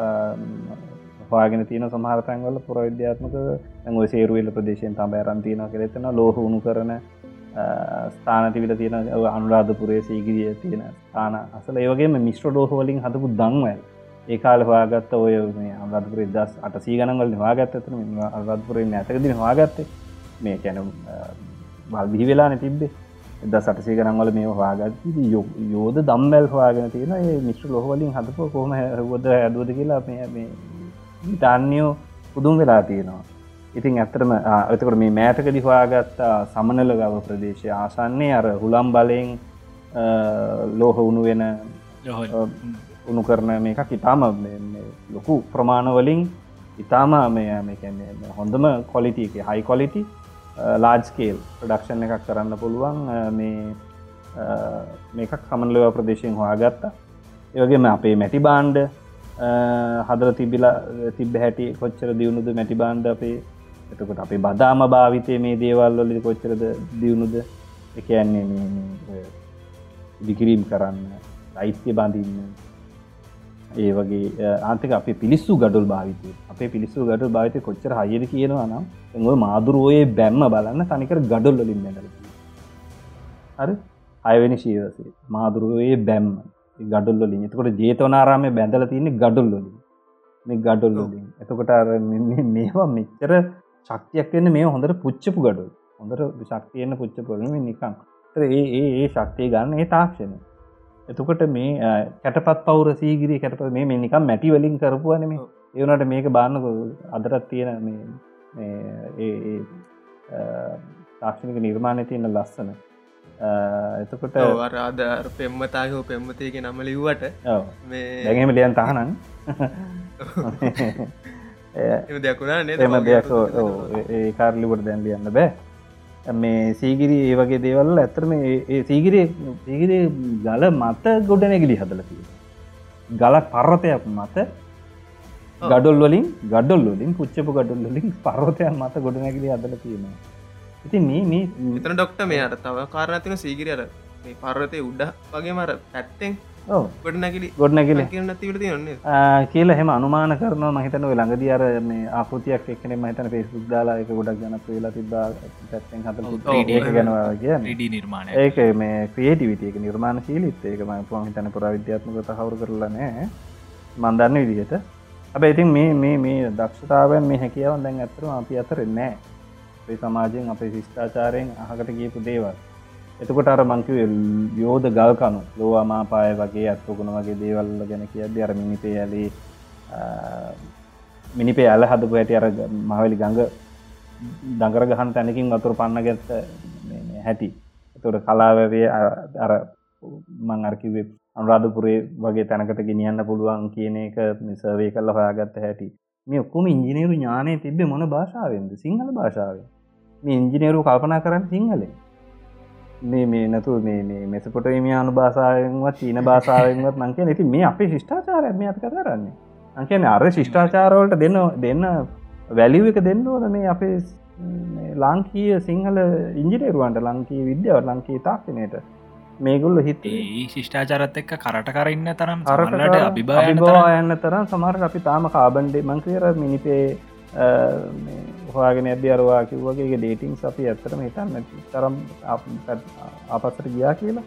S4: හවාගෙන තියන සමහරතැන්වල පුරවිද්‍යාත්මක ඇඟ සේරුවල ප්‍රදේශයෙන් තම ඇරන්තියන කෙරෙතන ලෝහ උුණු කරන ස්ථානතිවිල තියෙන අනුරාධපුරේ සීගිරිය තියෙන ස්ථාන අසල. ඒවගේම මිස්ට්‍ර ඩෝහෝලින් හතපු දංවල් ඒ කාල හවාගත්ත ඔය මේ අරදපුර දස් අට සීගනවල හවාගත්තන අරදපුරේ ඇතකදින හවාගත්තේ මේ කැනම් වල් බිහි වෙලා තිබ්බේ. එද සටසේ කරන්වල මේ හවාගත් යෝද දම්බැල් හවාගෙන තියෙන ඒ මිශ්‍ර ලොහවලින් හදපු කොහම හොද ඇදුවද කියලා මේ ඉතාන්‍යයෝ පුදුම් වෙලා තියෙනවා. ඉතින් ඇත්තරම ඇතකට මේ මෑතකදි හොයාගත්ත සමනල ගව ප්‍රදේශය ආසන්නේ අර හුළම් බලයෙන් ලෝහ උුණු වෙන උුණු කරන මේක ඉතාම ලොකු ප්‍රමාණවලින් ඉතාම මේ හොඳම කොලිටි එක හයි කොලිටි ලාජ්කේල් ප්‍රඩක්ෂන් එකක් කරන්න පුළුවන් මේ මේකක් සමන්ලව ප්‍රදේශයෙන් හොයාගත්තා. ඒවගේම අපේ මැටි බාන්්ඩ හදර තිබිලා තිබ හැටි කොච්චර දියුණුද මැටි බාන්්ඩ අපේ එතකොට අපේ බදාම භාවිතය මේ දේවල්ලොලි කොච්චරද දියුණුද? එකයන්නේ දිකිරීම් කරන්න අයිත්‍ය බඳන්න. ඒ වගේ ආන්තක අප පිලිස්සු ගඩුල් භාවිතය. අපේ පිලිස්සු ගඩු භාවිතය කොච්චර හයද කියනවා නම් එඟ මාදුරුවයේ බැම්ම බලන්න තනිකර ගඩුල් වලින් නැදල හරි? අයවෙනි ශීවසේ. මාදුරුවයේ බැම්ම. ගඩුල්ල ලින් එතකොට ජේතවනාරාමය බැඳල තියන්නේ ගඩුල් වලින්. මේ ගඩුල් වලින්. එතකොට මේවා මෙච්චර ශක්තියක් වෙන්න මේ හොඳට පුච්චපු ගඩුල්. හොඳට ශක්තියන්න පුච්චපුරම නිකං ඒ ඒ ශක්තිය ගන්න ඒ තාක්ෂණ එතකොට මේ කැටපත් පවුර සීගිරි කැටප මේ නිකම් මැටි වලින් කරපුවනම ඒවනට මේක බාන්නක අදරත් තියෙන ඒ තාක්ෂණක නිර්මාණය තියෙන ලස්සන. එතකොට
S5: වරාද පෙම්මතායහෝ පෙම්මතයක නම ලිව්වට
S4: දැගීම ලියන් තහනන් එම දෙයක් ඒ කාර්ලිවට දැන් ලියන්න බෑ. මේ සීගිරි ඒ වගේ දේවල් ඇතරම සීගිරේ සීගිරේ ගල මත ගොඩනැගිලි හදලතිය ගල පර්වතයක් මත ගඩොල් වලින් ගඩොල් වලින් පුච්චපු ගඩොල් වලින් පර්වතයක් මත ගොඩනැගිලි හදල තියෙනවා. ඉතින් මේ මේ
S5: විතන ඩොක්ට මේ අර තව කාරණතින සීගිරියට පර්වතය උඩ වගේ මර පැත්තෙන් නැතිවට තියන්නේ
S4: කියලා හෙම අනුමාන කරන මහිතන ලඟද අර මේ ආකෘතියක් එක්න මහිතන පේස්බුක් දාලා එක ගොඩක් ගන වෙලා තිබා පැත්තෙන් හත ගැනවා කිය
S3: නිර්මාණ
S4: ඒක මේ ක්‍රියටිවිටියක නිර්මාණ ශීලිත් ඒක ම පුවන් හිතන පුර විද්‍යාත්මක තහවරු කරලනෑ මන්දන්න විදිහට. අප ඉතින් මේ මේ මේ දක්ෂතාවන් මේ හැකියාවන් දැන් ඇතරම අපි අතරෙන්නෑ අපේ සමාජයෙන් අපේ ශිෂ්ඨාචාරයෙන් අහකට ගියපු දේවල් එතකොට අර මංකිව යෝධ ගල්කනු ලෝවාමාපාය වගේ අත්වකුණ වගේ දේවල්ල ගැන කියද අර මිනිපේ ඇලේ මිනිපේ ඇල හදපු ඇති අර මහවැලි ගඟ දඟර ගහන් තැනකින් වතුර පන්න ගැත්ත හැටි. එතොට කලාවැවේ අර මං අර්කිවේ අනුරාධපුරේ වගේ තැනකට ගෙනියන්න පුළුවන් කියන එක නිසවේ කල්ල හොයාගත්ත හැටි. මේ ඔක්කොම ඉංජිනේරු ඥානය තිබ්බේ මොන භාෂාවෙන්ද? සිංහල භාෂාව මේ ඉංජිනේරු කල්පනා කරන්න සිංහලේ මේ මේ නැතු මේ මෙසපොට මියානු භාසාාවෙන්වත් චීන භාසාාවෙන්වත් මංකය නැති මේ අපේ ශිෂ්ඨාචාරය මේ අත කරන්නේ. අංකන අර ශිෂ්ඨාචාරවලට දෙන්න දෙන්න වැලිව එක දෙන්න ඕන මේ අපේ ලාංකීය සිංහල ඉංජිනේරුවන්ට ලංකී විද්‍යාව ලංකී තාක්ෂණයට. මේගුල්ල හිතේ
S3: ශිෂ්ඨාචරත් එක්ක කරට කරන්න තරම්
S4: අරට අභිභා යන්න තරම් සමහර අපි තාම කාබන්ඩේ මංකර මිනිපේ හොයාගෙන ඇද අරවා කිව්වගේ ඩේටිං අපි ඇත්තටම හිතන්න තරම් අපස්සට ගියා කියලා.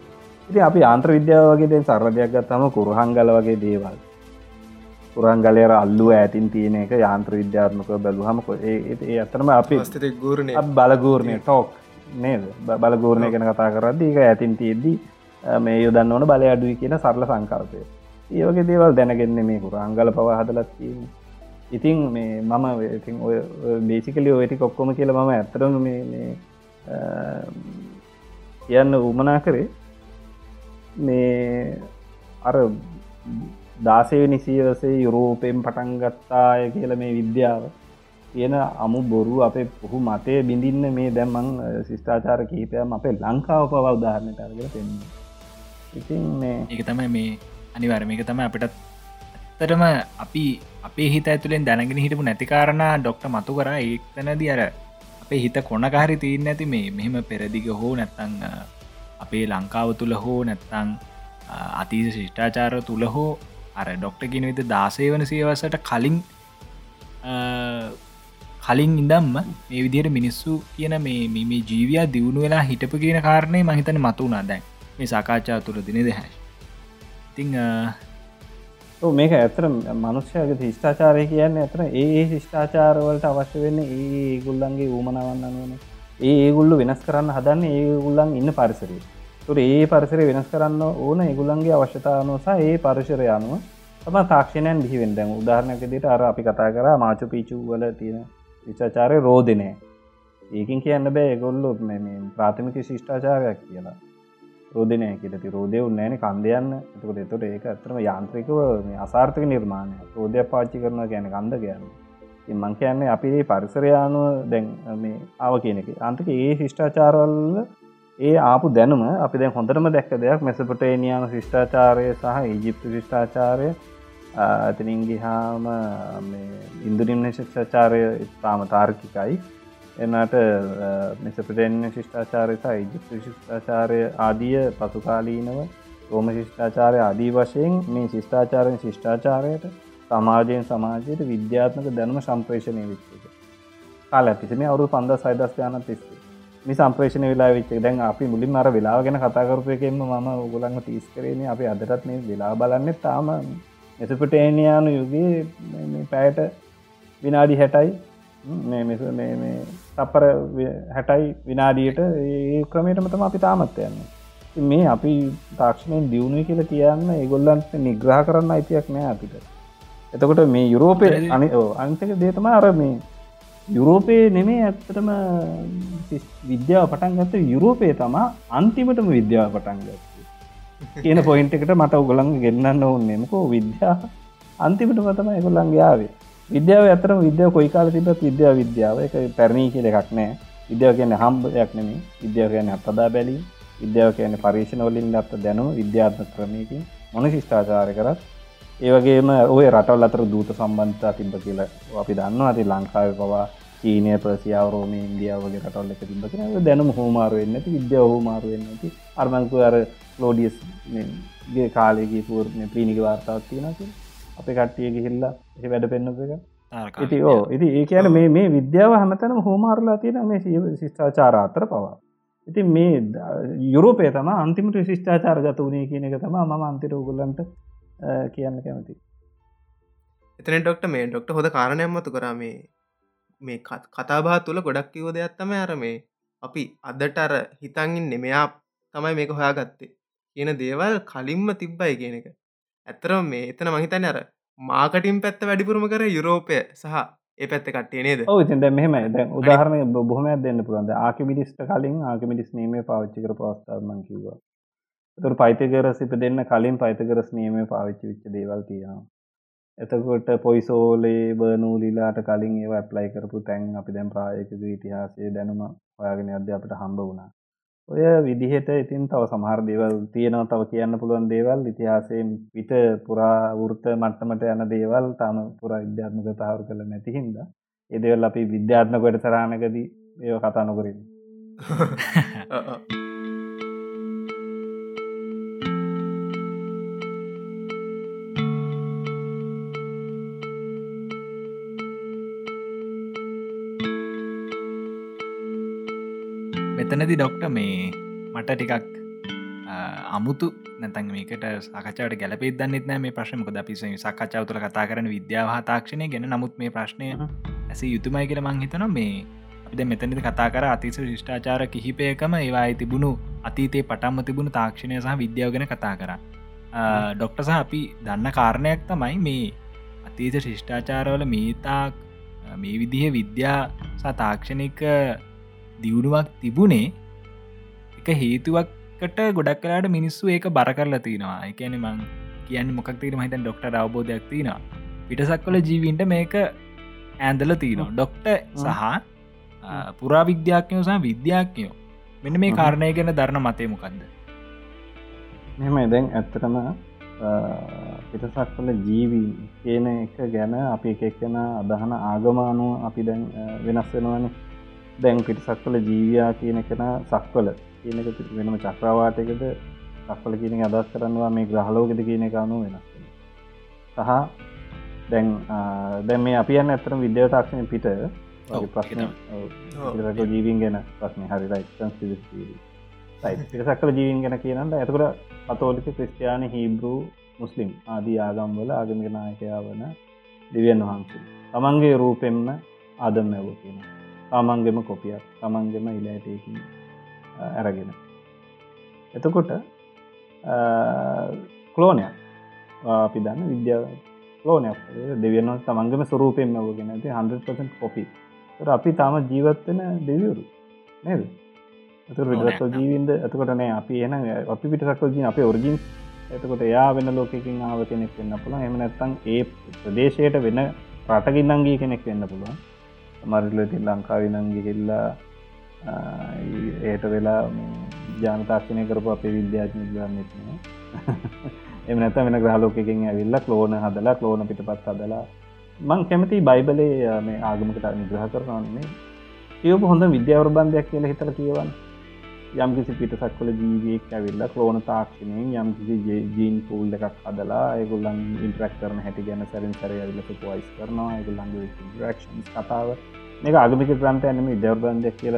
S4: ඉති අපි ආන්ත්‍ර විද්‍යාව වගේ දැන් සරදයක් ගත්තම කුරහංගල වගේ දේවල්. පුරංගලයර අල්ලුව ඇතින් තියෙන එක යාන්ත්‍ර විද්‍යාත්මක බැලුහමක ඒ අතරම අපි
S5: ගූරණ
S4: බලගූර්ණය ටෝක් නේද? බලගූර්ණය ගැන කතා කරද්දී එක ඇතින් තියෙද්දී මේ යොදන්න ඕන බලය අඩුයි කියන සරල සංකල්පය. ඒවගේ දේවල් දැනගෙන්නේ මේ කුරංගල පවා හදලත් තියෙන්නේ ඉතින් මේ මම ඉතින් ඔය බේසිකලි ඔයටි කොක්කොම කියල මම ඇතරම මේ කියන්න උමනා කරේ මේ අර දාසය නිසිවසේ යුරෝපයෙන් පටන් ගත්තාය කියල මේ විද්‍යාව තියෙන අමු බොරු අපේ පුහු මතය බිඳින්න මේ දැම්මං ශිෂ්ඨාචාර කීපයම් අපේ ලංකාව පව උදාහරණයට අරගෙන පෙන්න ඉතින් මේ
S3: ඒක තමයි මේ අනිවර්ම එක තම අපිටත් ඇත්තරම අපි අපේ හිත ඇතුළෙන් දැනගෙන හිටපු නැතිකාරණ ඩොක්ට මතු කර. ඒතනද අර අපේ හිත කොනකාරි තිීන් ඇති මේ මෙහෙම පෙරදිග හෝ නැත්තං අපේ ලංකාව තුළ හෝ නැත්තං අතීත ශිෂ්ඨාචාර තුළ හෝ අර ඩොක්ට ගෙන විත දාසය වන සේවසට කලින් කලින් ඉදම්ම මේ විදියට මිනිස්සු කියන මේ මේ ජීවිය දියුණු වෙලා හිටපු කියන කාරණය මහිතන මතු වනා දැන්. මේ සාකාච්ඡා තුළ දින දෙහැ ඉතිං
S4: මේක ඇතර මනුෂ්‍යයක ශිෂ්ඨාචාරය කියන්න ඇතර ඒ ශිෂ්ඨාචාරවලට අවශ්‍ය වෙන්න ඒ ගුල්ලන්ගේ ඌමනවන්න වන ඒ ඒගුල්ලු වෙනස් කරන්න හදන්න ඒ ගුල්ලන් ඉන්න පරිසරේ තුර ඒ පරිසරය වෙනස් කරන්න ඕන ඒගුල්ලන්ගේ අවශ්‍යතාවනසා ඒ පරිශරය අනුව තම තාක්ෂණයන් බිහිවෙන් දැන් උදාහරණක දිට අර අපි කතා කර මාචු පිචු වල තියෙන විචාචාරය රෝධනය ඒකින් කියන්න බෑ ගොල්ලු ප්‍රාථමික ශිෂ්ඨාචාරයක් කියලා. රෝධනය කියලති රෝධය උන්නෑන කන්දයන්න එතකොට එතොට ඒක ඇතරම යාන්ත්‍රිකව අසාර්ථක නිර්මාණය රෝධය පාච්චි කරන ගැන කන්ද කියන්න. මං කියන්නේ අපිේ පරිසරයානුව දැන් මේ ආව කියනෙක අන්තක ඒ ශිෂ්ඨාචාරවල්ල ඒ ආපු දැනුම අපි දැන් හොඳටම දැක්ක දෙයක්. මෙසපටේනියාන ශිෂ්ඨාචාරය සහ ඒජිප්තු ශිෂ්ඨාචාරය ඇතිනින්ගේ හාම ඉන්දුරිම්න ශිෂ්ඨාචාරය ඉතාම තාර්කිකයි. එන්නට මෙසපටෙන්න්න ශිෂ්ඨාචාරය සහ ඉජිප්තු ශිෂ්ඨාචාරය ආදිය පසුකාලීනව රෝම ශිෂ්ඨාචාරය ආදී වශයෙන් මේ ශිෂ්ඨාචාරයෙන් ශිෂ්ඨාචාරයට සමාජයෙන් සමාජයට විද්‍යාත්මක දැනුම සම්ප්‍රේෂණය විච්චක කාල ඇතිසම අවුරු පන්ද සයිදස් යන තිස්සේ. මේ සම්ප්‍රේෂණ වෙලා වෙච්ච දැන් අපි මුලින් අර වෙලා ගැන කතාකරපයකෙන්ම මම උගලන්ම තිස් කරේන අපි අදටත් මේ වෙලා බලන්න තාම එසපටේනයානු යුගේ පැයට විනාඩි හැටයි තපර හැටයි විනාඩියට ඒ ක්‍රමයටම තම අපි තාමත් යන්න. මේ අපි තාක්ෂණයෙන් දියුණුව කියල කියන්න ඒගොල්ලන්ට නිග්‍රහ කරන්න අයිතියක් නෑ අපිට. එතකොට මේ යුරෝපය අනි අන්තක දේතම අර මේ යුරෝපයේ නෙමේ ඇත්තටම විද්‍යාව පටන් ගත්ත යුරෝපය තමා අන්තිමටම විද්‍යාව පටන් ගත්ත. කියන පොයින්ට එකට මට උගලන් ගෙන්න්න ඕන්නෙමකෝ විද්‍යා අන්තිමට පතම එකොල්ලන්ගේයාවේ විද්‍යාව අතරම විද්‍යාව කොයි කාල තිබත් විද්‍යා විද්‍යාව. එක පැරණී කියල එකක් නෑ. විද්‍යාව කියන හම්බයක් නෙමේ විද්‍යාව කියන හත්තදා බැලී විද්‍යාව කියන පරීක්ෂණ වලින් ලත්ත දැනුව විද්‍යාත්ම ක්‍රමයකින් මොන ශිෂ්ඨාචාර කරත්. ඒවගේම ඔය රටවල් අතර දූත සම්බන්ධතා තිබ කියලා අපි දන්න ඇති ලංකාව පවා චීනය ප්‍රසියාව රෝම ඉන්දියාවගේ රටවල්ල එක තිබ කියෙන දැනුම හෝමාරුවෙන් ඇති විද්‍යාව හෝමාරුවෙන් ඇති අර්මංකු අර ලෝඩියස්ගේ කාලයගේ පූර්ණ ප්‍රීණික වාර්තාවත් තියෙනක අප කට්ටිය ගිහිල්ලා එ වැඩ පෙන්න්න එක. ඉති ඕ ඉති ඒ කියන මේ මේ විද්‍යාව හමතනම හෝමාරලා තියෙන මේ ශිෂ්ඨාචාර අතර පවා. ඉති මේ යුරෝපය තම අන්තිමට ශිෂ්ඨාචාර ගත වනේ කියන එක තම ම අන්තිර උගලන්ට කියන්න කැමති
S5: එතන ඩොක්ට මේ ඩොක්ට හොද කාරණයම්මතු කරා මේ මේ කතාබා තුළ ගොඩක් කිවෝ දෙයක් තම අර මේ අපි අදට අර හිතන්ගින් නෙමයා තමයි මේක හොයාගත්තේ කියන දේවල් කලින්ම තිබ්බයි කියන එක ඇත්තරම මේ එතන මහිතන අර මාකටින් පැත්ත වැඩිපුරම කර යුරෝපය සහ ඒ පැත්ත කට්ටේ නේද?
S4: ඉතින් මෙහම දැ උදාහරණය බොහොම දෙන්න පුළන්ද ආකිමිඩිස්ට කලින් ආකිමිඩිස් නීමේ පාච්චිකර පවස්ථාර්මන් කිව්වා. තුර පයිතකර සිප දෙන්න කලින් පයිතකරස් නීමේ පාවිච්චි විච්ච දේවල් තියෙනවා. එතකොට පොයිසෝලේ බර්නූලිලාට කලින් ඒ ඇප්ලයි කරපු තැන් අපි දැම් ප්‍රායකක ඉතිහාසේ දැනුම ඔයාගෙන අද අපට හම්බ වුණා ඔය විදිහට ඉතින් තව සමහර දේවල් තියෙනවා තව කියන්න පුළුවන් දේවල්. ඉතිහාසයෙන් පිට පුරා වෘත මට්ටමට යන දේවල් තාම පුරා විද්‍යාත්මක තහවුරු කළ නැති හින්දා ඒ දේවල් අපි විද්‍යාත්මක වැඩසටහනකදී ඒව කතා නොකරින්
S3: මෙතනති ඩොක්ට මේ මට ටිකක් අමුතු. නැතන් මේකට සාකචාවට ගැලපේ දන්නෙත් නෑ මේ ප්‍රශ්මක ද පිස සකච්ඡාව තුළ කතා කරන විද්‍යාව තාක්ෂණය ගැන නමුත් මේ ප්‍රශ්නය ඇස යුතුමයි කියල මං හිතන මේ අපද මෙතනති කතා කර අතිස ශිෂ්ඨාචාර කිහිපයකම ඒවායි තිබුණු අතීතේ පටම්ම තිබුණු තාක්ෂණය සහ විද්‍යාව ගැන කතා කර. ඩොක්ටස අපි දන්න කාරණයක් තමයි මේ අතීත ශිෂ්ඨාචාරවල මේතාක් මේ විදිහ විද්‍යා සහ තාක්ෂණික දියුණුවක් තිබුණේ එක හේතුවක්කට ගොඩක් කලාට මිනිස්සු ඒක බර කරලා තියෙනවා එකන මං කියන්න මොකක් තීර මහිත ඩොක්ට අවබෝධයක් තියෙනවා පිටසක්වල ජීවින්ට මේක ඇන්දල තියනවා ඩොක්ට සහ පුරා විද්‍යාඥයෝ සහ විද්‍යාඥයෝ. මෙන්න මේ කාරණය ගැන දරණ මතය මොකක්ද
S4: මෙම දැන් ඇත්තටම පිටසක් කල ජීවී කියන එක ගැන අපි එක එක්කෙන අදහන ආගමානුව අපි දැන් වෙනස් වෙනවන දැන් පිටසක් කල ජීවයා කියන එකෙන සක්වල. කියනක වෙනම චක්‍රවාටයකද සක්වල කියන අදස් කරන්නවා මේ ග්‍රහලෝකෙද කියන එක අනුව වෙනස් සහ දැන් දැන් මේ අපියන්න ඇතරම් විද්‍යාව තාක්ෂණය පිට. ප්‍රශ්න ජීවින් ගැන ප්‍රශ්නය හරි රයිටන් පිටසක්කල ජීවින් ගැන කියනට ඇතකට අතෝලික ක්‍රස්ටයාන හිබ්‍රූ මුස්ලිම් ආදී ආගම්වල ආගමික නායකයා වන දෙවියන් වහන්සේ. තමන්ගේ රූපෙන්ම ආදම් නැව කියන තමන්ගෙම කොපියක් තමන්ගෙම ඉලෑටයකින් ඇරගෙන එතකොට කලෝනයක්. අපි දන්න විද්‍යාව ලෝනයක් දෙවියන් තමන්ගම ස්වරූපයෙන් වගෙන ඇති 100% කොපි අපි තාම ජීවත්වෙන දෙවියවරු නේද? ඇතු විඩරක්කල් ජීවින්ද? ඇතකොට නෑ. අපි එන අපි පිටසක්කල් ජී අපේ ඔරජින් එතකොට එයා වෙන ලෝකකින් ආව කෙනෙක් වෙන්න පුළුව එම නැත්තන් ඒ ප්‍රදේශයට වෙන රටගින්නංගේ කෙනෙක් වෙන්න පුළුවන් මරලති ලංකාවිනංගි කෙල්ලා ඒට වෙලා ජානතාක්ෂණය කරපු අපේ විද්‍යාඥ ගන්නෙත්න එම නැත වෙන ග්‍රහලෝකකින් ඇවිල්ල කලෝන හදලා කලෝන පිට පත් හදලා. මං කැමති බයිබලේ මේ ආගමකට නිග්‍රහ කරනන්නේ කියවපු හොඳ විද්‍යාවර්බන්ධයක් කියල හිතර කියවන්න යම්කිසි පිටසක්වල ජීවියෙක් ඇවිල්ල ක්ලෝන තාක්ෂණයෙන් යම්කිසි ජීන් පූල් එකක් හදලා ඒගුල්ලන් ඉන්ට්‍රක් කරන හැටි ගැන සැරින් සර ඇවිල පොයිස් කරනවා. ඒගුල්ලන්ගේ ඉන්ට්‍රක්ෂන් කතාව. මේක අගමික ග්‍රන්ත ඇනම විද්‍යවර්බන්ධයක් කියල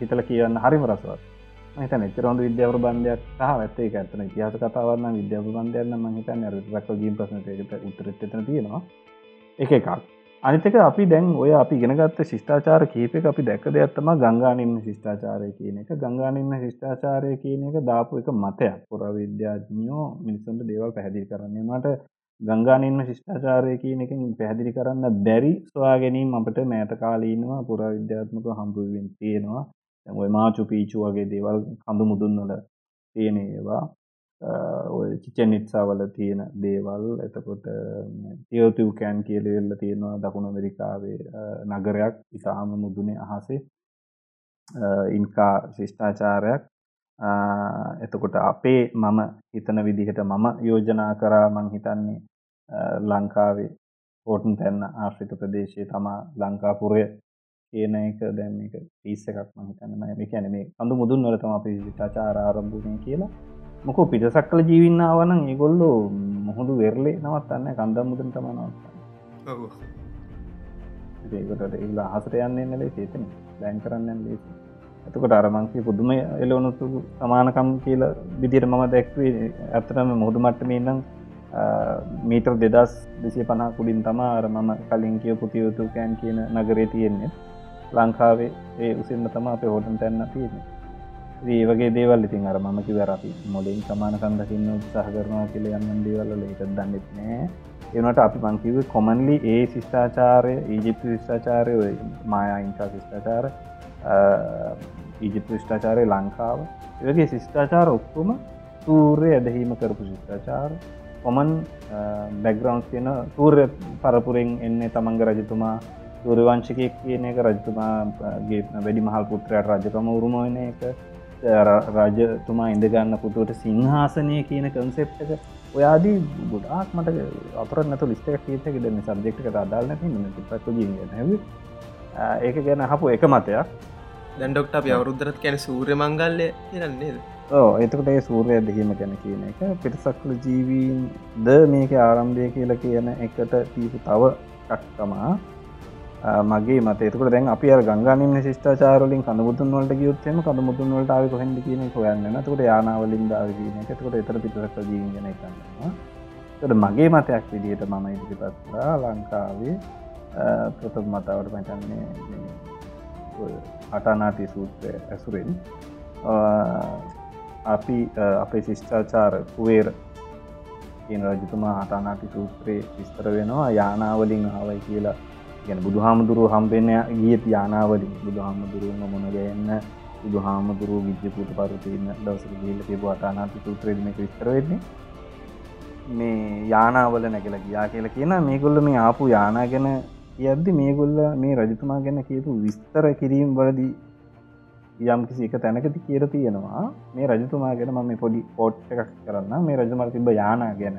S4: හිතල කියන්න හරිම රසවත්. හිත නතරොඳ විද්‍යාවර බන්ධයක් සහ ඇත්තේ ඇත්තන ඉතිහස කතාවන්න විද්‍යාව බන්ධයන්න මහිතන්න රක් ජීන් ප්‍රශ්නයට උත්තරත්න තියෙනවා. එක එකක්. අනිතක අපි දැන් ඔය අපි ගෙනගත්ත ශිෂ්ඨාචාර කීපක අපි දැක දෙයක්ත්තම ගංගානින්න ශිෂ්ඨාචාරය කියන එක. ගංගානින්න ශිෂ්ඨාචාරය කියන එක දාපු එක මතයක්. පුර විද්‍යාඥෝ මිනිසුන්ට දේවල් පැහැදිි කරන්නේ. මට ගංගානින්න ශිෂ්ඨාචාරය කියන එකින් පැහැදිලි කරන්න බැරි ස්වා ගැනීම අපට මෑත කාලීනවා පුර විද්‍යාත්මක හම්බුවෙන් තියෙනවා. ඔය මාචු පීචු වගේ දේවල් කඳු මුදුන්වල තියෙන ඒවා. ඔය චිචන් නිත්සාවල තියෙන දේවල් එතකොට තියෝතිවකෑන් කියලවෙල්ල තියෙනවා දකුණ ඇමරිකාවේ නගරයක් ඉතාම මුදුනේ අහසේ. ඉන්කා ශිෂ්ඨාචාරයක් එතකොට අපේ මම හිතන විදිහට මම යෝජනා කරා මං හිතන්නේ ලංකාවේ පෝටන් තැන්න ආශ්‍රිත ප්‍රදේශය තමා ලංකාපුරය කියන එක. දැම් එක පිස්ස එකක් මහිතන්න මේ කැන මේ කඳු මුදුන් වලතම අපේ ශිෂ්ඨාචාර ආරම්භුණය කියලා. මොක පිටසක් කල ජීවින්නාවන ඒගොල්ලු මුහුදු වෙරලේ නවත්තන්න කන්දම් මුදන් තමනවත්ත ඒකට ඒලා හසට යන්න ලේ චේතන දැන් කරන්න ලේ ඇතකට අරමංසේ පුදුම එලවනුතු සමානකම් කියල විදිර මම දැක්වේ ඇතරම මුහුදු මට්ටම ඉන්නම් මීටර් දෙදස් දෙසිය පනා කුඩින් තමා අර මම කලින් කිය පුතියයුතු කෑන් කියන නගරේ තියෙන්නේ. ලංකාවේ ඒ උසින්න තම අප හෝටන් තැන්න තියෙන්නේ ඒ වගේ දේවල් ඉතින් අර මම කිවර අපි මොලින් සමාන කන්දකින්න උත්සාහ කරනවා කියල යන්න දේවල්ල ඒක දන්නෙත් නෑ එනට අපි පංකිව කොමන්ලි ඒ ශිෂ්ඨාචාරය ඊජිප්ත ශිෂ්ඨාචාරය මායා ඉංකා ශිෂ්ඨාචාර ඊජිප්ත ශිෂ්ඨාචාරය ලංකාව. ඒගේ ශිෂ්ඨාචාර ඔක්කොම සූර්ය ඇදහීම කරපු ශිෂ්ඨාචාර කොමන් බැග්‍රවන්් කියන සූර්ය පරපුරෙන් එන්නේ තමන්ග රජතුමා සූරවංශකයක් කියන එක රජතුමාගේ වැඩි මහල් පුත්‍රයට රජකම උරුමෝයන එක. රාජතුමා ඉඳගන්න පුතුවට සිංහාසනය කියන කන්සෙප්ක ඔයාදී ගොඩාක් මට අපර නතු ලිස්ටක් කියතක දෙන්න සබ්ෙක්්ක අදාල් නැති පක් ජීග ඒක ගැන හපු එක මතයක්.
S5: දැන්ඩොක්ට අප අවරුද්ධරත් කැන සූර්ය මංගල්ලය ඉරන්නේ
S4: ඕ එතකට ඒ සූර්ය දෙකීම ගැන කියන එක පිටසක්ල ජීවීන් ද මේක ආරම්භය කියල කියන එකට තීපු තව කක්තමා මගේ මතේතුකට දැන් අපි ගංගනිම ශිෂ්ඨාචාරලින් කඳමුතුන් වලට ගියුත්තෙම කඳමුතුන් වලට ආව කොහෙද කියන හොයන්න තුට යානාවලින් දාව කියන එකතකොට එතර පිටරක ජීගෙන කන්නවා තොට මගේ මතයක් විදිහට මම ඉදිරිපත්ලා ලංකාවේ ප්‍රථම මතාවට මටන්නේ අටනාටි සූත්‍රය ඇසුරෙන්. අපි අපේ ශිෂ්ඨාචාර කුවේර කියන රජතුමා හටනාටි සූත්‍රයේ විස්තර වෙනවා. යානාවලින් හවයි කියලා ගැන බුදු හාමුදුරුව හම්බෙන්න ගියත් යානාවලින් බුදු හාමුදුරුවම මොන ගන්න බුදු හාමුදුරුව විද්‍යපූට පරුතින්න දවසක ගීල කිපු අටනාති සූත්‍රයම විස්තර වෙන්නේ. මේ යානාවල නැගල ගියා කියලා කියන මේගොල්ල මේ ආපු යානා ගැන යද්දි මේගොල්ල මේ රජතුමා ගැන කියපු විස්තර කිරීම් වලදී යම් කිසි එක තැනකති කියර තියෙනවා. මේ රජතුමා ගැන ම මේ පොඩි පෝට් එකක් කරන්න මේ රජමර තිබ යානා ගැන.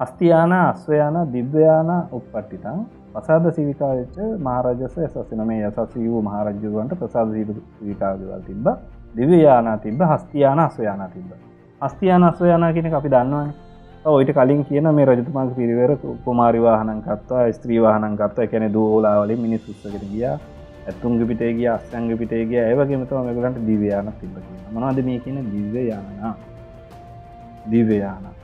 S4: අස්තියාන අස්වයාන දිව්‍යයාන උප්පට්ටිතං පසාද සිවිකාවෙච්ච මහරජස සසන මේ යසස වූ මහරජ්ජුවන්ට ප්‍රසාද සිවිකාගවල් තිබ දිව්‍යයාන තිබ හස්තියාන අස්වයාන තිබ අස්තියාන අස්වයාන කෙනෙ අපි දන්නවන්නේ ඔයිට කලින් කියන මේ රජතුමාක පිරිවර කුමාරිවාහනන් කත්වා ස්ත්‍රී වාහනන් කත්ව එකැන දෝලාවලින් මිනිස් උත්සකට ගිය. ඇත්තුන්ග පිටේගේ අස්සංග පිටේගේ ඇවගේමතම මෙගලන්ට දිවයාන තිබ මනවාද මේ කියන දිව්‍යයාන දිවයාන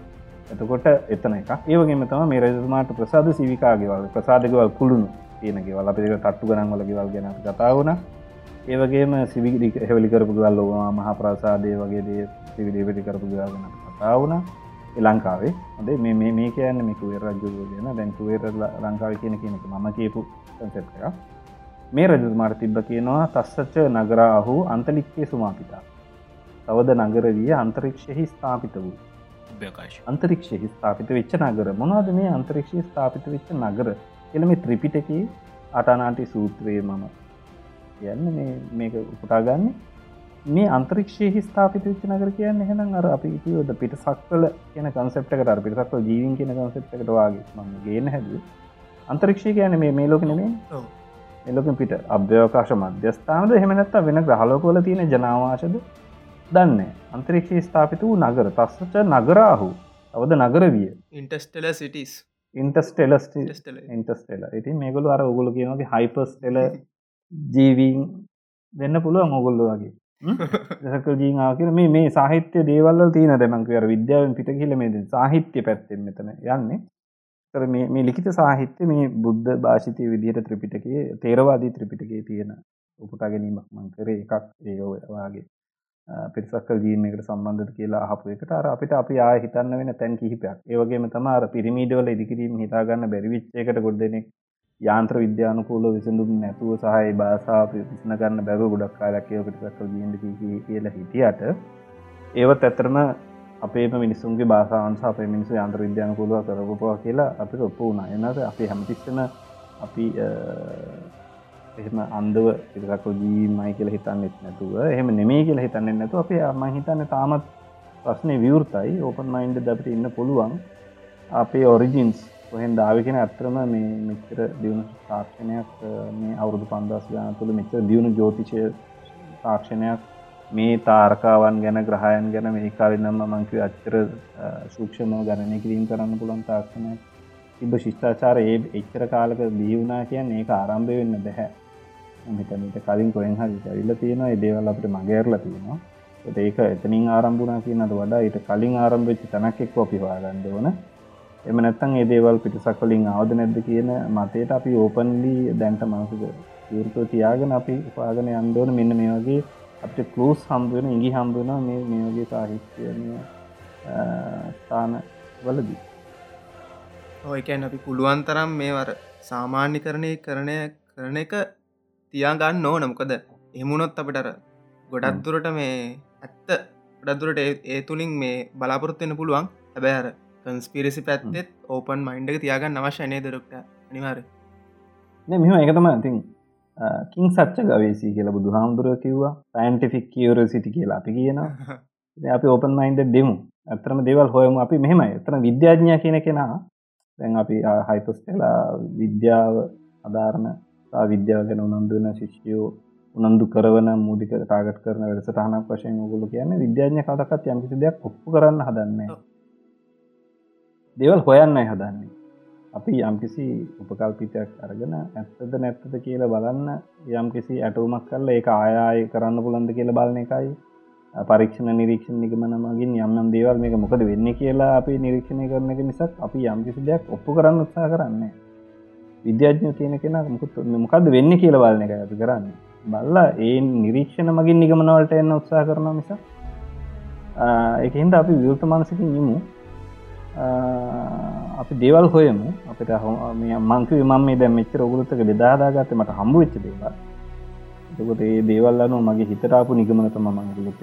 S4: එතකොට එතන එක ඒවගේම තම මේ රජතුමාට ප්‍රසාද සිවිකාගේවල් ප්‍රසාදකවල් කුළුණු තියෙනගේවල් අපික තට්ටු ගනන් වලගෙවල් ගැන කතාවුණ ඒවගේම සිවිගි හෙවලි කරපු ගල් ලෝවා මහ ප්‍රසාදය වගේ දේ සිවිඩි පිටි කරපු ගල් ගැන කතාවුණ ලංකාවේ. හොඳ මේ මේ කියන්න මිකුවේ රජ්ජුව කියන දැන්කුවේර ලංකාව කියන කියනක මම කියපු කන්සෙප් එක මේ රජතුමාට තිබ්බ කියනවා තස්සච්ච නගරාහු අන්තලික්කේ සුමාපිතා. තවද නගර විය අන්තරික්ෂයෙහි ස්ථාපිත වූ. අන්තරික්ෂයෙහි ස්ථාපිත වෙච්ච නගර. මොනවද මේ අන්තරික්ෂය ස්ථාපිත වෙච්ච නගර? එළම ත්‍රිපිටකේ අටනාටි සූත්‍රයේ මම කියන්න මේ මේක උපටාගන්නේ මේ අන්ත්‍රක්ෂය ස්ථාපිත විච්ච නගර කියන්න එහෙනම් අර අපි කිවද පිට සක්වල කියන කන්සෙප්ට අර පිටසක්ව ජීවින් කියන කන්සෙප්ට වාගේ ම ගේන හැද අන්තරික්ෂය කියන මේ මේ ලෝක නෙමේ එලොක පිට අභ්‍යවකාශ මධ්‍යස්ථානද? හෙමනත්ත වෙන ග්‍රහලෝකොල තියෙන ජනවාශද දන්න. අන්තරික්ෂය ස්ථාපිත වූ නගර. තස්සච නගරාහු. අවද නගර විය
S5: ඉන්ටස්ටල සිටස්
S4: ඉන්ටස්ටෙලස් ඉන්ටස්ටෙල ඉතින් මේගොලු අර ඔගුල කියනගේ හයිපස්ටෙල ජීවීන් දෙන්න පුළුව මොගොල්ලු වගේ. සකල් ජීආ කියර මේ මේ සාහිත්‍ය දේවල් තියන දැමන්කර විද්‍යාවෙන් පිට කියල මේ සාහිත්‍ය පැත්තෙන් මෙතන යන්නේ. තර මේ ලිකිත සාහිත්‍ය මේ බුද්ධ භාෂිතය විදිහට ත්‍රිපිටකේ තේරවාදී ත්‍රිපිටකේ තියෙන උපුටා ගැනීමක් මං කරේ. එකක් ඒවාගේ පිරිසක්කල් ජීනකට සම්බන්ධ කියලා අහපු එකට අර අපිට අපි ආය හිතන්න වෙන තැන් කිහිපයක්. ඒවගේම තම පිරිමීඩවල ඉදිකිරීම හිතාගන්න බැරිවිච්චයකට ගොඩ්දනෙක් යාන්ත්‍ර විද්‍යානකූල විසඳුම් නැතුව සහහි භාසා විසන කරන්න බැව ගොඩක් කාලක්යෝකට සක්කල් ගියන්ඩ කියලා හිටියට ඒවත් ඇතරම අපේම මිනිසුන්ගේ බාසාන්ස අපේ මිනිසු යන්ත්‍ර විද්‍යානකූලව කරපුවා කියලා අපිට ඔප්පු වුණ. එනද අපි හැමතිස්සන අපි එහෙම අන්දව පිරකු ජීමයි කියල හිතන්නෙත් නැතුව එහෙම නෙමේ කියලා හිතන්න නැතු අපේ අම හිතන්න තාමත් ප්‍රශ්නය විවෘතයි. ඕපන් මයින්ඩ දපට ඉන්න පුළුවන්. අපේ ඔරිජින්ස් කොහෙන් දාවිකෙන ඇත්තරම මේ මෙච්චර දියුණු තාක්ෂණයක් මේ අවුරුදු පන්දස් ගාන තුළ මෙච්චර දියුණු ජෝතිෂය තාක්ෂණයක් මේ තාර්කාවන් ගැන ග්‍රහයන් ගැන මේ කාලන්නම්ම මංකිව අච්චර සූක්ෂම ගණනය කිරීම් කරන්න පුළන් තාක්ෂණය තිබ ශිෂ්ඨාචාර ඒ එච්චර කාලක දීවුණා කියන්න ඒ ආරම්භය වෙන්න බැහැ. මෙතනට කලින් කොහෙන් හරි ඇවිල්ල තියෙනවා. ඒදේවල් අපට මගේරල තියෙනවා. ඒක එතනින් ආරම්භුනා කියනට වඩා ඊට කලින් ආරම්භච්චි තැනක් එක්ව පිවාගන්න ඕන. එම නැත්තන් ඒදේවල් පිටසක් වලින් අවද නැද්ද කියන මතයට අපි ඕපන්ලි දැන්ට මනසක යුරතෝ තියාගෙන අපි උපාගෙන අන්දෝන මෙන්න මේ වගේ අප කලෝස් හම්බුවෙන ඉඟි හම්බුවන මේ මේ වගේ සාහිත්‍යය ස්ථාන වලදී
S5: ඔයකැන් අපි පුළුවන් තරම් මේවර සාමාන්‍ය කරණය කරණය කරන එක තියාගන්න ඕන. මොකද එමුණොත් අපිටර ගොඩක් දුරට මේ ඇත්ත ගොඩක්දුරට ඒ තුළින් මේ බලාපොරොත්වෙන්න පුළුවන්. හැබැහර කන්ස්පිරසි පැත්තෙත් ඕපන් මයින්ඩක තියාගන්න අවශ්‍ය නය දරක්ට අනිවාර
S4: මෙම එකතම ඉතින් කින් සච්ච ගවේසි කියලා බුදු හාමුදුරුව කිව්වා. සයින්ටිෆික් කියවර සිටි කියලා අපි කියනවා. අපි ඕපන් මයින්ඩ දෙමු. ඇතරම දෙවල් හොයම. අපි මෙහෙමයි. එතන විද්‍යාඥා කියන කෙනා. දැන් අපි හයිපස්ටලා විද්‍යාව අධාරණ විද්‍යාව ගැන උනන්දුවන ශිෂ්‍යයෝ උනන්දු කරවන මූඩික ටාගට කරන වැඩසටහනක් වශයෙන් ගොල කියන්න විද්‍යාඥ කතකත් යම්කිසි දෙයක් ඔප්පු කරන්න හදන්නේ දේවල් හොයන්න හදන්නේ. අපි යම්කිසි උපකල්පිතයක් අරගෙන ඇත්තද නැත්තද කියල බලන්න යම්කිසි ඇටුමක් කල්ල ඒ ආයාය කරන්න පුළන්ද කියල බලන එකයි. පරීක්ෂණ නිරීක්ෂණ නිගමන මගින් යම්නම් දේවල් මේක මොකද වෙන්න කියලා අපි නිරීක්ෂණය කරන එක මිසක් අපි යම්කිසි දෙයක් ඔප්පු කරන්න උත්සා කරන්නේ විද්‍යාඥ තියෙන කෙන මුකුත් මොකද වෙන්න කියල බලන එක ඇති කරන්න. බල්ලා ඒ නිරීක්ෂණ මගින් නිගමනවලට එන්න උත්සා කරන මිස එකහින්ද අපි විෘත මනසකින් නිමු අපි දේවල් හොයමු. අපිට හො මංක මම මේ දැ මෙච්චර ඔගුලත්තක බෙදාදාගත්ත මට හම්බු වෙච්ච දේවල්. එතකොට ඒ දේවල් අනු මගේ හිතරාපු නිගමනතම මංගලොත්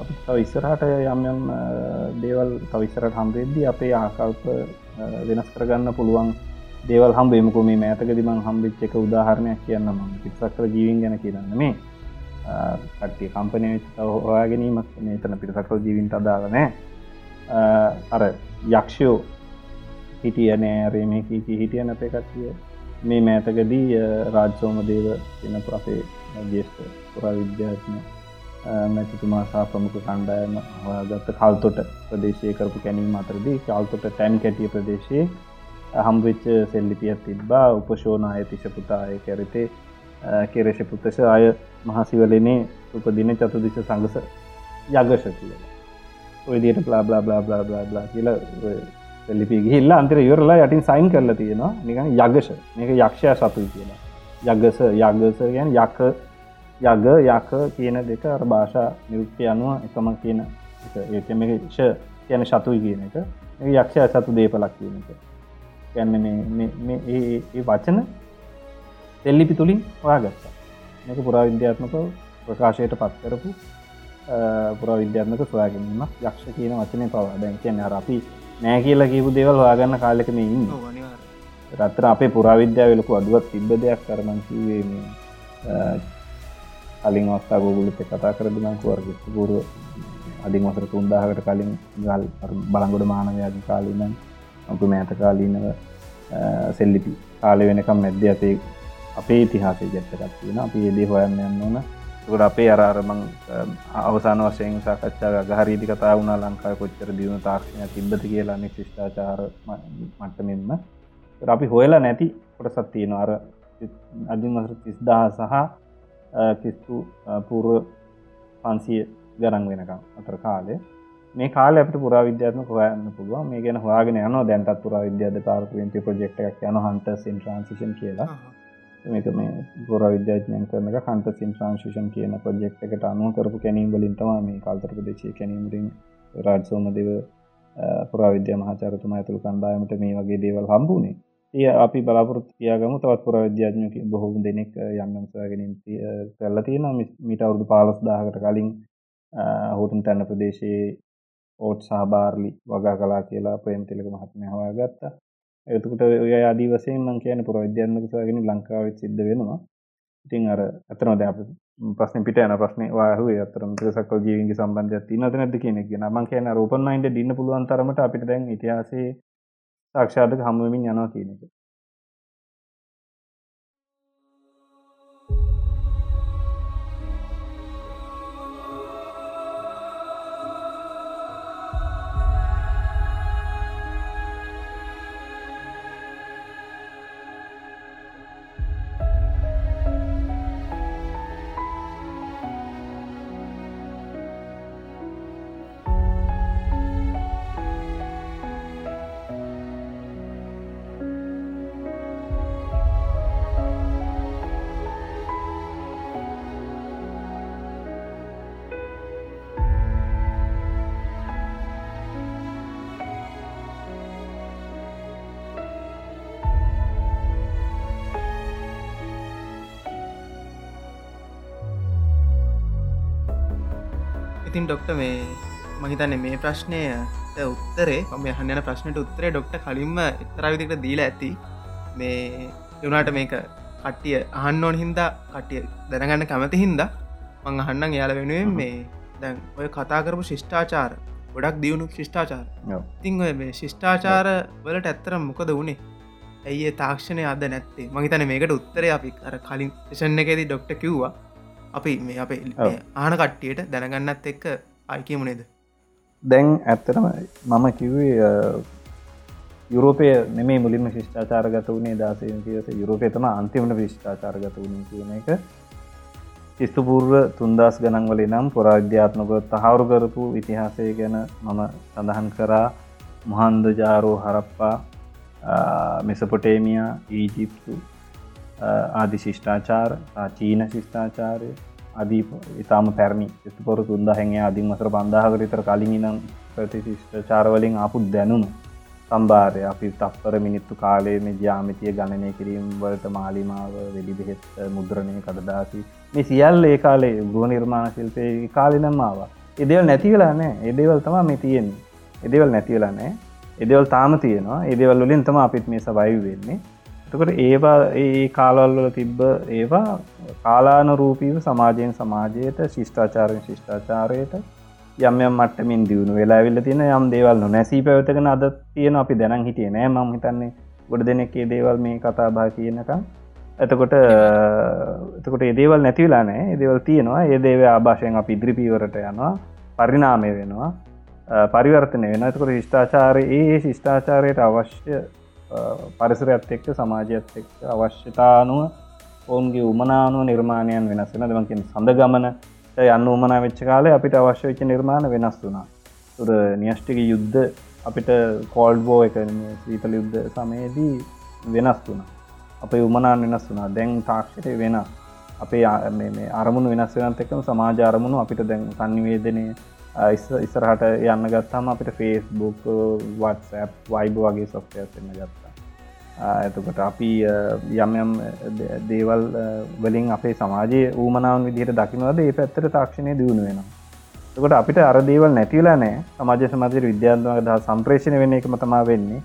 S4: අපි තව ඉස්සරහට යම් යම් දේවල් තවිස්සරට හම්බෙද්දී අපේ ආකල්ප වෙනස් කරගන්න පුළුවන් දේවල් හම්බේමකො මේ මෑතක දිමන් හම්බිච් එක උදාහරණයක් කියන්න ම පික්සක්කර ජීවින් ගැන කියන්න මේ කට්ටිය කම්පනය හොයා ගැනීමක්. මේතන පිටසක්කල් ජීවින්ට අදාලනෑ අර යක්ෂයෝ හිටිය නෑරේ මේ කීකි හිටිය නැත කට්ටිය මේ මෑතකදී රාජ්සෝම දේව එන අපේ ජේෂ්ට පුරා විද්‍යාත්ම මැතිතුමා සහ ප්‍රමුඛ කණ්ඩායම හොයාගත්ත කල්තොට ප්‍රදේශය කරපු කැනීම අතරදී කල්තොට තැන් කැටිය ප්‍රදේශයේ හම්වෙච්ච සෙල්ලිපියත් තිබ්බා. උපශෝන අය තිශපුතාය කැරතේ කෙරෙෂ පුත්තශ අය මහසිවලනේ උපදින චතුදිශ සංගස යගශ කියල. ඔයදියට blah blah blah blah blah blah කියල සෙල්ලිපි ගිල්ලා අන්තර ඉවරලා යටින් සයින් කරලා තියෙනවා. නිකන් යගශ මේක යක්ෂය සතුයි කියලා. යගස යගස ගැන යක යග යක කියන දෙක අර භාෂා නිරුක්ති අනුව එකම කියන ඒකම ෂ කියන සතුයි කියන එක. යක්ෂය සතු දේපලක් කියන එක. ගැන්න ඒ වචන තෙල්ලිපි තුළින් හොයාගත්තා. මේක පුරා විද්‍යාත්මක ප්‍රකාශයට පත් කරපු පුර විද්‍යාත්මක සොයාගැනීමක් යක්ෂ කියන වචනය පවා. දැන් කියන අපි නෑ කියලා කියපු දේවල් හොයාගන්න කාලෙක මේ ඉන්න. රත්තර අපේ පුරාවිද්‍යාවලකු අඩුවත් තිබ්බ දෙයක් කරමන් කිවේ කලින් අවස්ථා ගෝගුලත කතා කර දිනංකුවරග පුරුව අධින් වසර තුන්දාහකට කලින් ගල් බලංගොඩ මානවයාගේ කාලීන අප මෑත කාලීනව සෙල්ලිපි කාලය වෙනකම් මැද්ද අතේ අපේ ඉතිහාසය ජැත්තකත් තියෙන අපි ඒදේ හොයන්න යන්න ඕන. තුකට අපේ අරාරමං අවසාන වශයෙන් සාකච්ඡා ගහරීදි කතා වුණා ලංකාය කොච්චර දියුණු තාක්ෂණය තිබ්බති කියලා අනෙක් ශිෂ්ඨාචාර මට්ටමෙන්ම අපි හොයලා නැති කොට සත්තියෙන අර අධින් වසර තිස්දා සහ කිස්තු පූර්ව පන්සිය ගරන් වෙනකම් අතර කාලය මේ කාල අපට පුරා විද්‍යාත්ම හොයන්න පුළුව මේ ගැන හවාගෙන යන දැන්ටත් පුරා විද්‍යාද පාර්පවෙන්ට ප්‍රජෙක්් එකක් යන හන්ට සින් ට්‍රන්සිෂන් කියලා මේක මේ පුර විද්‍යාඥයන් කරනක හන්ට සින් ට්‍රන්සිෂන් කියන ප්‍රජෙක්් එකට අනුව කරපු කැනීම් වලින්තම මේ කල්තර ප්‍රදේශය කැනීමරින් රාජ්සෝම දෙව පුරා විද්‍යා මහචරතුමා ඇතුළු කණ්ඩායමට මේ වගේ දේවල් හම්බුණේ ඒ අපි බලාපොරොත්තු තියාගමු. තවත් පුර විද්‍යාඥක බොහොම දෙනෙක් යම්යම් සොයාගැනීම් කරලා තියෙන මිට අවුරුදු පාලස් දාහකට කලින් හෝටන් තැන්න ප්‍රදේශයේ ඕට් සහබාර්ලි වගා කලා කියලා ප්‍රේම්තිලක මහත්මය හවා ගත්තා එතකට ඔය අදී වසයෙන් මං කියන පුර විද්‍යාත්මක සොයාගෙන ලංකාවත් සිද්ධ වෙනවා. ඉතින් අර ඇතනො ද ප්‍රශ්න පිට යන ප්‍රශ්න වාහ අතරම සක ජීවිගේ සම්බන්ධයක් තින නැද කියෙනෙක් මං කියන රූපන්නයින්ට දින්න පුළුවන් තරමට අපිට දැන් ඉතිහාසේ සාක්ෂාධක හමුවමින් යනවා කියන එක.
S5: ඉතින් ඩොක්ට මේ මහිතන්න මේ ප්‍රශ්නය උත්තරේ මම හන්නන ප්‍රශ්නයට උත්තරේ ඩොක්ට කලින්ම එක්තරවිදිකට දීලා ඇති. මේ යුනාට මේක කට්ටිය අහන්න ඕන හින්දා කටිය දැනගන්න කැමති හින්දා මං අහන්නම් යාල වෙනුවෙන් මේ දැන් ඔය කතා කරපු ශිෂ්ඨාචාර ගොඩක් දියුණු ශිෂ්ඨාචාර ඉතිං ඔය මේ ශිෂ්ඨාචාර වලට ඇත්තර මොකද වුණේ ඇයි තාක්ෂණය අද නැත්තේ? මහිතන මේකට උත්තරය අපි අර කලින් ෂන්න එකෙදී ඩොක්ට කිව්වා අපි මේ අපේ ආන කට්ටියට දැනගන්නත් එක්ක අයිකමුණේද
S4: දැන් ඇත්තටම මම කිව්වේ යුරෝපය නෙමේ මුලින්ම ශිෂ්ඨාචාරගත වනේ දාසයකස යුරෝපය තම අන්තිමට විශ්ඨාචාරගත වුණ කියන එක. ස්තුපූර්ව තුන්දස් ගනන්වල නම් පුරාධ්‍යාත්මක තහවුරු කරපු ඉතිහාසය ගැන මම සඳහන් කරා. මහන්ද ජාරෝ හරප්පා මෙසපොටේමිය ඊජිප්තු ආදි ශිෂ්ඨාචාර චීන ශිෂ්ඨාචාරය අදී ඉතාම පැරණි. ස්තුපොරු තුන්ද හැගේ අදින් වසර බන්ධාකරිතර කලින් නම් ප්‍රති ශිෂ්ඨචාරවලින් ආපු දැනුණු සම්භාරය අපි තත්පර මිනිත්තු කාලේ මේ ජාමිතිය ගණනය කිරීම් වලට මාලිමාව වෙඩි බෙහෙත් මුද්‍රණය කඩදාසි. මේ සියල් ඒ කාලේ ගුව නිර්මාණ ශිල්පය කාලිනම්මාව එදවල් නැතිවෙලා නෑ එදේවල් තමා මේ තියෙන් එදවල් නැතිවෙලා නෑ එදවල් තාම තියෙනවා. එදවල් වලින් තම අපිත් මේ සබයි වෙන්නේ. එතකොට ඒවා ඒ කාලවල්වල තිබ්බ ඒවා කාලාන රූපීව සමාජයෙන් සමාජයට ශිෂ්ඨාචාරයෙන් ශිෂ්ඨාචාරයට යම් යම් මට්ටමින් දියුණු වෙලා විල්ල තියෙන යම් දේවල් නොනැසී පැවතගෙන අද තියෙන අපි දැනන් හිටිය නෑ. මම හිතන්නේ ගොඩ දෙනෙක්ේ දේවල් මේ කතාබා කියනකම්. එතකොට එතකොට ඒදේවල් නැතිවෙලා නෑ. ඒදවල් තියෙනවා. ඒ දේව ආභාෂයෙන් අප ඉදිරිපීවරට යනවා. පරිනාමය වෙනවා. පරිවර්තනය වෙන එතකොට ශිෂ්ඨාචාරය ඒ ශිෂ්ඨාචාරයට අවශ්‍ය පරිසරත් එක්ක සමාජයත් එක්ක අවශ්‍යතානුව ඔවුන්ගේ උමනානුව නිර්මාණයන් වෙනස් වෙන දමකින් සඳ ගමන යන්න උමන වෙච්ච කාලේ අපිට අවශ්‍ය වෙච්ච නිර්මාණ වෙනස් වුනා තුර නිියෂ්ටික යුද්ධ අපිට කෝල්ඩ් බෝ එක සීතල යුද්ධ සමයේදී වෙනස් වුණ. අපේ උමනාන් වෙනස් වුනා දැන් තාක්ෂයට වෙන අපේ අරමුණු වෙනස් වෙනත් එකම සමාජ අරමුණු අපිට දැන් සංනිවේදනය ඉස්සරහට යන්න ගත්තාම අපිට ෆේස්බුක් වත්සප් වයිබ වගේ සොෆ්ටයස් එන්න ගත්තා. ඇතකට අපි යම් යම් දේවල් වලින් අපේ සමාජයේ ඌමනාවන් විදිහට දකිනවද ඒ පැත්තර තාක්ෂණය දියුණු වෙනවා. තකට අපිට අර දේවල් නැතිවලා නෑ සමාජ සමාජයට විද්‍යාන්තවක දහ සම්ප්‍රේෂණ වෙන එකම තමා වෙන්නේ.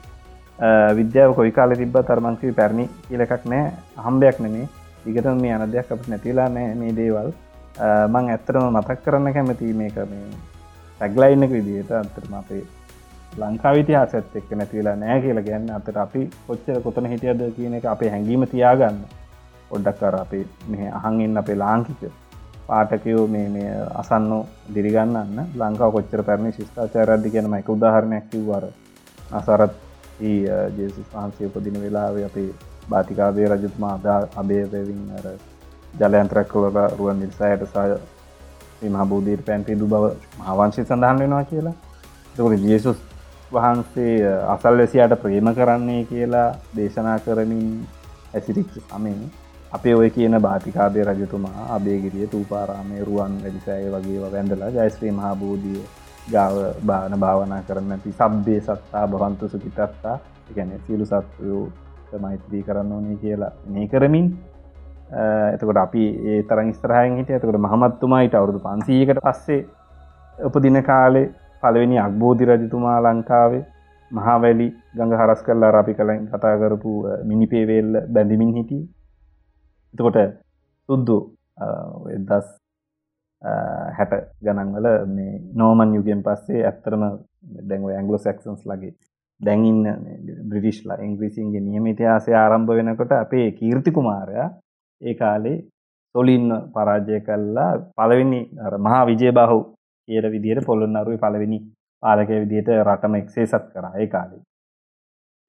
S4: විද්‍යාව කොයි කාල තිබ තරමංකී පැරණි කියලකක් නෑ හම්බයක් නෙමේ ඉගත මේ අන දෙයක් අපට නැතිලා නෑ මේ දේවල්. මං ඇත්තරම මතක් කරන්න කැමති මේක මේ පැග්ලයින්නක විදිහයට අතරම අපේ ලංකාවිතිහාසත් එක්ක නැතිවෙලා නෑ කියලා ගැන්න අතට අපි කොච්චර කොතන හිටියද කියන එක අපේ හැඟීම තියාගන්න. ඔඩ්ඩක් කර අපේ මෙ අහංඉන්න අපේ ලාංකික පාටකයෝ මේ මේ අසන්නෝ දිරිගන්නන්න. ලංකාව කොච්චර පැරණි ශිස්ථාචාරද්දි කියනම එක උදාහරණයක් කිව්වර අසරත් ජේසුස් වහන්සේ උපදින වෙලාව අපේ භාතිකාදය රජතුමා අදා අබේවවින් අර ජලයන්ත්‍රක් කොලබ රුවන් නිර්සායට සය මහබූදීර පැන්පිදු බව මහවංශය සඳහන් වෙනවා කියලා. තකට ජේසුස් වහන්සේ අසල්වැසියාට ප්‍රේම කරන්නේ කියලා දේශනා කරමින් ඇසිරික්ෂ සමයෙන් අපේ ඔය කියන භාතිකාදය රජතුමා අබේගිරිය තූපාරාමය රුවන් වැඩිසෑය වගේ වැඳලා ජයස්ත්‍රී මහා බෝධිය ගාව බාන භාවනා කරන්න ඇති සබ්බේ සත්තා භවන්තු සුකිතත්තා ගැන සියලු සත්වයෝ මෛත්‍රී කරන්න ඕනේ කියලා මේ කරමින් එතකොට අපි ඒ තරන් ස්තරහයෙන් හිට ඇතකට මහමත්තුමායිට අවුරුදු පන්සීකට පස්සේ උපදින කාලේ පළවෙනි අක්බෝධි රජතුමා ලංකාවේ මහාවැලි ගඟ හරස් කරලා අපි කලින් කතා කරපු මිනිපේවේල්ල බැඳමින් හිටිය. එතකොට සුද්දු දස් හැට ගණන්වල මේ නෝමන් යුගෙන් පස්සේ ඇත්තරම දැන්ව ඇංගලෝ සැක්සන්ස් ලගේ දැන්ඉන්න බ්‍රිටිශ්ලා ඉංග්‍රීසින්ගේ නියම ඉතිහාසය ආරම්භ වෙනකොට අපේ කීර්ති කුමාරයා ඒ කාලේ සොලින්න පරාජය කල්ලා පළවෙනි මහා විජය බහු කියල විදිහට පොළොන්නරුවේ පලවෙනි පාලක විදියට රටම එක්සේ සත් කරඒ කාලේ.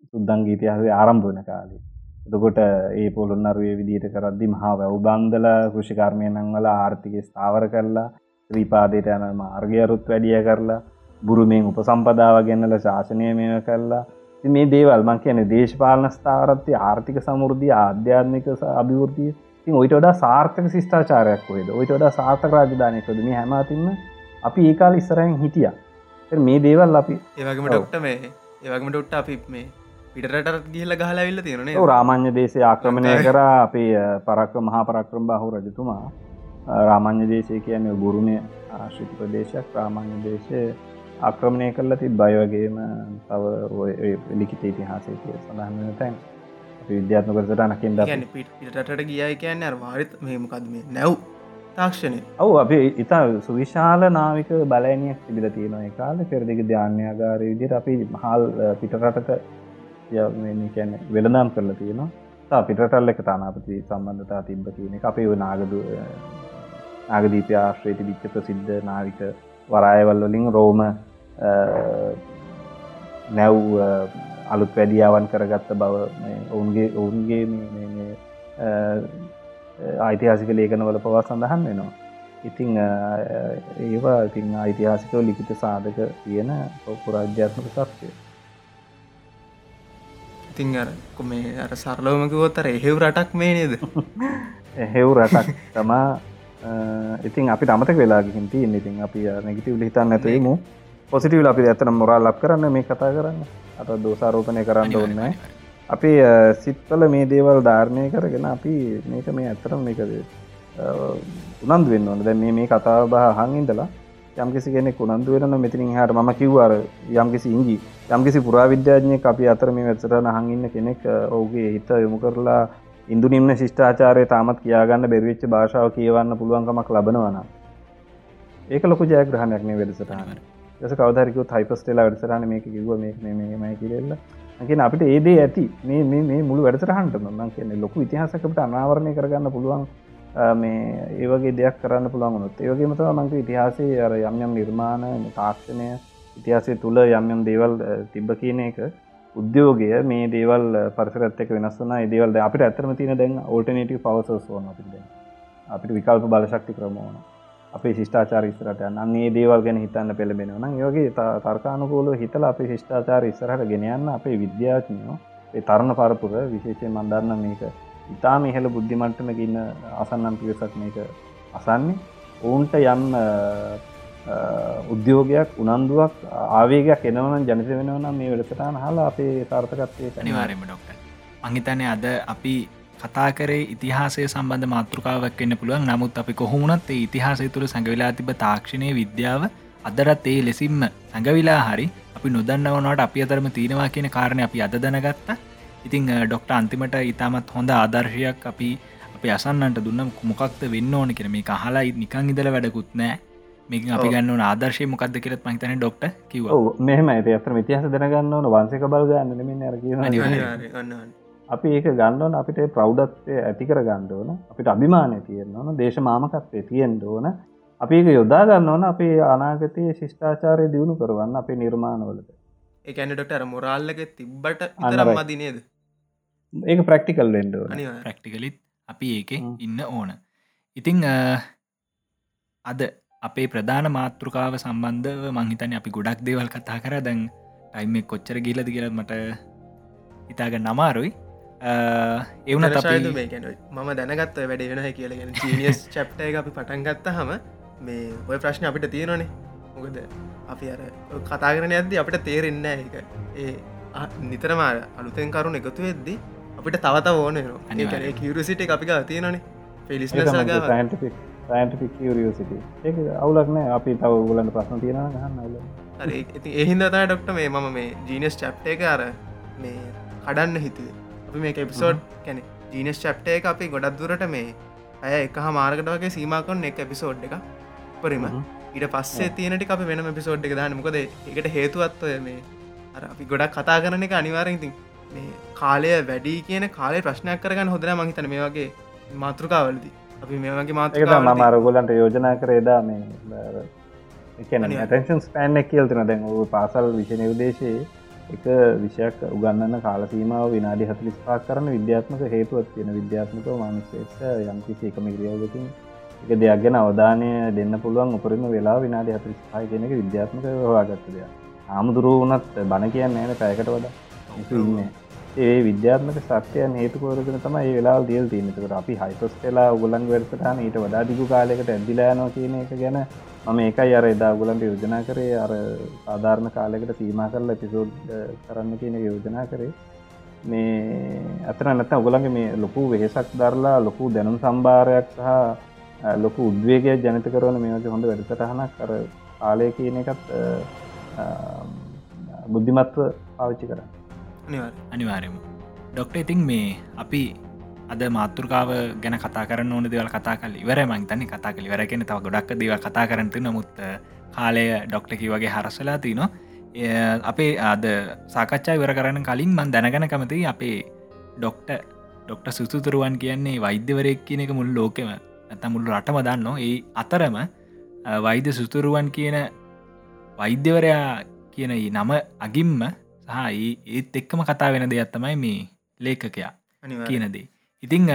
S4: සුද්දන්ගේ ඉතිහාසේ ආරම්භවන කාලේ. එතකොට ඒ පොළොන්නරුවේ විදියට කරද්දි මහා වැව්බන්දල කෘෂිකර්මය නංවල ආර්ථික ස්ථාවර කරලා ත්‍රීපාදයට යන මාර්ගයරුත් වැඩිය කරලා බුරුමෙන් උපසම්පදාව ගැන්නල ශාසනය මෙය කරලා මේ දේවල් මං කියන දේශපාලන ස්ථාවරත්ය ආර්ථික සමුෘද්ධිය ආධ්‍යාත්මික අභිවෘතිය ඔයිට වඩා සාර්ථක ශිෂ්ඨාචාරයක් වේද? ඔයිට වඩා සාර්ථක රාජධානයකොද මේ හැමතින්න අපි ඒකාල ඉස්සරයෙන් හිටිය. මේ දේවල් අපි
S5: ඒවගේම ඩොක්ට මේ ඒවගේම ඩොට්ට අපි මේ පිටරට ගිහල ගහලවිල්ල තියෙනේ
S4: රාමාන්‍ය දේශය ආක්‍රමණය කර අපේ පරක්ක මහා පරක්‍රම් බහු රජතුමා. රාමාන්‍ය දේශය කියන්නේ ගුරුණය ආශ්‍රිත ප්‍රදේශයක්. රාමාන්‍ය දේශය ආක්‍රමණය කරලා ති බයවගේම තව ලිකිත ඉතිහාසය කිය සඳහන්න තැන්. විද්‍යාත්ම කරසට නකින්ද
S5: පිටට ගියයි කියන්න අර්වාරිත් මෙමකක්ද මේ නැව් තාක්ෂණය.
S4: ඔවු අපි ඉතා සුවිශාල නාවික බලනියක් තිබිල තියෙන කාල. පෙරදිග ධ්‍යාන්‍යයාගාරය විදිට අපි මහල් පිටරටක කියැන වෙළනම් කරලා තියෙනවා. පිටරටල් එක තානාපති සම්බන්ධතා තිබ්බ තියෙන අපේ නාගදු නාගදීප ආශ්‍රේති විච්ච ප්‍රසිද්ධ නාවික වරායවල් වලින් රෝම නැව් අලුත් වැඩියාවන් කරගත්ත බව ඔවුන්ගේ ඔවුන්ගේ ඓතිහාසික ලේඛනවල පවා සඳහන් වෙනවා. ඉතිං ඒවා ඉතිං ඓතිහාසිකව ලිඛිත සාධක තියෙන පුරාජ්‍යාත්මක සත්‍යය.
S5: ඉතිං අර මේ අර සරලෝමකිවොත්තර එහෙව් රටක් මේ නේද
S4: එහෙව් රටක් තමා ඉතින් අපි අමතක වෙලාගින් තියන්න ඉතින් අපි නැගිටව හිතන්න ඇතේමු පොසිටව අපි ඇතන මොරා ලක් කරන්න මේ කතා කරන්න අට දෝසාරෝපනය කරන්න
S3: අනිවාර්යෙන්ම.
S4: අපි සිත්වල මේ දේවල් ධාරණය කරගෙන අපි මේක මේ ඇතරම් මේකද උනන්දු වෙන්න ඕන. දැ මේ මේ කතාව බහ හංඉදලා යම්කිසි කෙනෙක් උනන්දු වෙන මෙතිනින් හට ම කිව්වාර යම්කිසි ඉංගි යම්කිසි පුරාවිද්‍යාඥය අපි අතර මේ වැත්සරන හඟඉන්න කෙනෙක් ඔහුගේ හිත යොමු කරලා ඉන්දු නිම්න ශිෂ්ඨාචාරය තාමත් කියාගන්න බැරිවිච්ච භාෂාව කියවන්න පුළුවන්කමක් ලබනවන ඒක ලොකු ජයග්‍රහණයක් මේ වෙදසටහන ස කවදරක හයිපස්ටේලා වැඩසරන මේක කිව මේමයි කිරෙල්ල ගෙන අපිට ඒදේ ඇති. මේ මේ මේ මුළු වැඩසරහන්ට මං කියන්නේ ලොකු ඉතිහාසකට අනාවරණය කරගන්න පුළුවන් අ, මේ ඒවගේ දෙයක් කරන්න පුළුවන්ගුණොත් ඒවගේ මතව මංක ඉතිහාසේ අර යම්යම් නිර්මාණ තාක්ෂණය ඉතිහාසය තුළ යම්යම් දේවල් අ, තිබ්බ කියන එක උද්‍යෝගය මේ දේවල් පරිසරත්තක වෙනස්සන දේවල් අපිට ඇතරම තින දැන් ඕල්ටනටව පවසස් ඕන අපිට දැන්. අපිට විකල්ප බලශක්ති ක්‍රමෝන අපේ ශිෂ්ඨාචාර ඉස්රට අන්නේ දේවල් ගැන හිතන්න පෙළබෙන නම් යෝගේ තර්කානුකූල හිතල අපේ ශිෂ්ඨාචාර ඉස්සරහට ගෙනයන්න අපේ විද්‍යාඥයෝ ඒ තරණ පරපුර විශේෂය මන්දන්න මේක ඉතාම ඉහළ බුද්ධිමට්ටම ගන්න අසන්නම් පිවසක් මේක අසන්නේ. ඔවුන්ට යම් අ, අ, උද්‍යෝගයක් උනන්දුවක් ආවේගයක් එනවන ජනිත වෙනවනම් මේ වැඩසටාන හලා අපේ තාර්ථකත්වය
S3: අනිවාරෙන්ම ඩොක්ට මංහිතන්නේ අද අපි කතා කරේ ඉතිහාසය සම්බන්ධ මාතෘකාවක් වෙන්න පුළුවන්. නමුත් අපි කොහොමුණත් ඒ ඉතිහාසය තුළ සැඟවෙලා තිබ තාක්ෂණය විද්‍යාව අදරත් ඒ ලෙසින්ම සැඟවිලා හරි අපි නොදන්නවනට අපි අතරම තියෙනවා කියන කාරණය අපි අද දැනගත්තා. ඉතිං ඩොක්ට අන්තිමට ඉතාමත් හොඳ ආදර්ශයක් අපි අපි අසන්නට දුන්න මොකක්ද වෙන්න ඕන කර මේ අහලා නිකං ඉදල වැඩකුත් නෑ මේක අපි ගන්න ආදර්ශය මොකක්ද කියරත් මහිතන ඩොක්ට කිව
S4: මෙහම ඇත අතර ඉතිහස දැනගන්න ඕන වන්සක බල ගන්න මෙන්න අපි ඒක ගණ්ඩෝන අපිට ප්‍රෞ්ඩත්වය ඇති කර ගණ්ඩෝන අපිට අභිමානය තියෙන්න්න ඕන දේශ මාමකත්වය තියෙන්ට ඕන. අපි ඒක යොදා ගන්න ඕන අපේ අනාගතය ශිෂ්ඨාචාරය දියුණු කරවන්න අපේ නිර්මාණවලට.
S5: ඒකැනටට අර මොරාල්ලක තිබ්බට
S4: right.
S5: මදිනේද
S4: ඒක ප්‍රක්ටිකල් වෙන්ඩ
S3: ප්‍රක්ටිකලිත් අපි ඒක. ඉන්න ඕන. ඉතිං අ, අද අපේ ප්‍රධාන මාතෘකාව සම්බන්ධව මංහිතන අපි ගොඩක් දේවල් කතා කර. දැන් ටයිම කොච්චර ගිලද කියලත් මට ඉතාග නමාරුයි එවුනත්
S5: ශයද
S3: අපි
S5: මේ ගැන මම දැනගත්ත වැඩ වෙන කියලගෙන චීනියස් චප්ට එක අපි පටන්ගත්ත හම මේ ඔය ප්‍රශ්න අපිට තියෙනනේ මොකද අපි අර කතා කරන ඇද අපිට තේරෙන්න එක ඒ නිතරම අලුතෙන් කරුණ එකතු වෙද්දි අපිට තවත ඕන. කිවරසිට අපික තියෙනනේ
S4: ඒ අවුලක්නෑ අපි තව ගලන්න ප්‍රශ්න තියෙන ගන්න අවුල
S5: එහින්ද තයි ඩොක්ට මේ මම මේ ජීනස් චප්ට එක අර මේ කඩන්න හිතුවේ අපි මේ එපිසෝඩ් කැනෙ ජීනස් චප්ට එක අපි ගොඩක් දුරට මේ ඇය එක මාර්ගට වගේ සීමකන් එක එපිසෝඩ් එක පරිම. ඊට පස්සේ තියනට අපි වෙන පිසෝඩ් එක දාන මොකද එකට හේතුවත්වය මේ අර අපි ගොඩක් කතා කරන එක අනිවාරඉතින් මේ කාලය වැඩි කියන කාලේ ප්‍රශ්නයක් කරගන්න හොදර මහිතන මේ වගේ මාතෘකාවලදී. අපි මේ වගේ
S4: ඒක
S5: මාතෘකා
S4: ම අරගොලන්ට යෝජනා කරේදා මේ
S5: අනිවාර්යයෙන්.
S4: ටන්ෂන් ස්පෑන් එක කියල්තින දැන් ඔ පාසල් විෂණ විදේශයේ එක විෂයක් උගන්නන්න කාලසීමාව විනාඩි හතලිස් පාක් කරන විද්‍යාත්මක හේතුවත් තියෙන විද්‍යාත්මක මනුස්සේට යම්කිසි එකම ක්‍රියාවකින් එක දෙයක් ගැන අවධානය දෙන්න පුළුවන් උපරිම වෙලා විනාඩි හතලිස් පාය කෙනෙක විද්‍යාත්මක හවාගත්ත දෙයක්. ආමුදුරුව වනත් බණ කියන්න ෑන පැයකට වඩා. ඉන්න ඒ විද්‍යාත්මක සත්‍යයන් හේතුකෝරගෙන තම ඒ වෙලා දියල් තියනකට අපි හයිපස් කලා උගලන් වැඩසටහන ඊට වඩා දිගු කාලෙකට ඇදිලායනවා කියන එක ගැන මම ඒකයි අර එදා ගුලන්ට යෝජනා කරේ. අර සාධාරණ කාලෙකට සීම කරල පිසෝඩ් කරන්න කියන එක යෝජනා කරේ. මේ අතන නැත ඔගලන්ගේ මේ ලොකු වෙහෙසක් දරලා ලොකු දැනුම් සම්භාරයක් සහ අ, ලොකු උද්වේගයක් ජනිත කරවන මේක හොඳ වැඩසටහනක් කර කාලය කියන එකත් අ, අ, බුද්ධිමත්ව පාවිච්චි කරන්න
S5: අනිවාර
S3: අනිවාරයම ඩොක්ට ඉතින් මේ අපි අද මාතෘකාව ගැන කතා කරන්න ඕන දෙවල් කතා කල ඉවර මංතන කතා කළ වරගෙන තව ගොඩක් දේව කතා කරනතු නමුත් කාලය ඩොක්ටකි වගේ හරස්සලා තින අපේ අද සාකච්ඡා ඉවර කරන්න කලින් මන් දැනගන කමති අපේ ඩොක්ට ඩොක්ට සුතුතුරුවන් කියන්නේ වෛද්‍යවරයක් කියන එක මුල් ලෝකෙම ඇත මුල්ල රටම දන්න. ඒ අතරම වෛද්‍ය සුතුරුවන් කියන වෛද්‍යවරයා කියන නම අගිම්ම සහ ඒත් එක්කම කතා වෙන දෙයක් තමයි මේ ලේඛකයා කියනදේ ඉතිං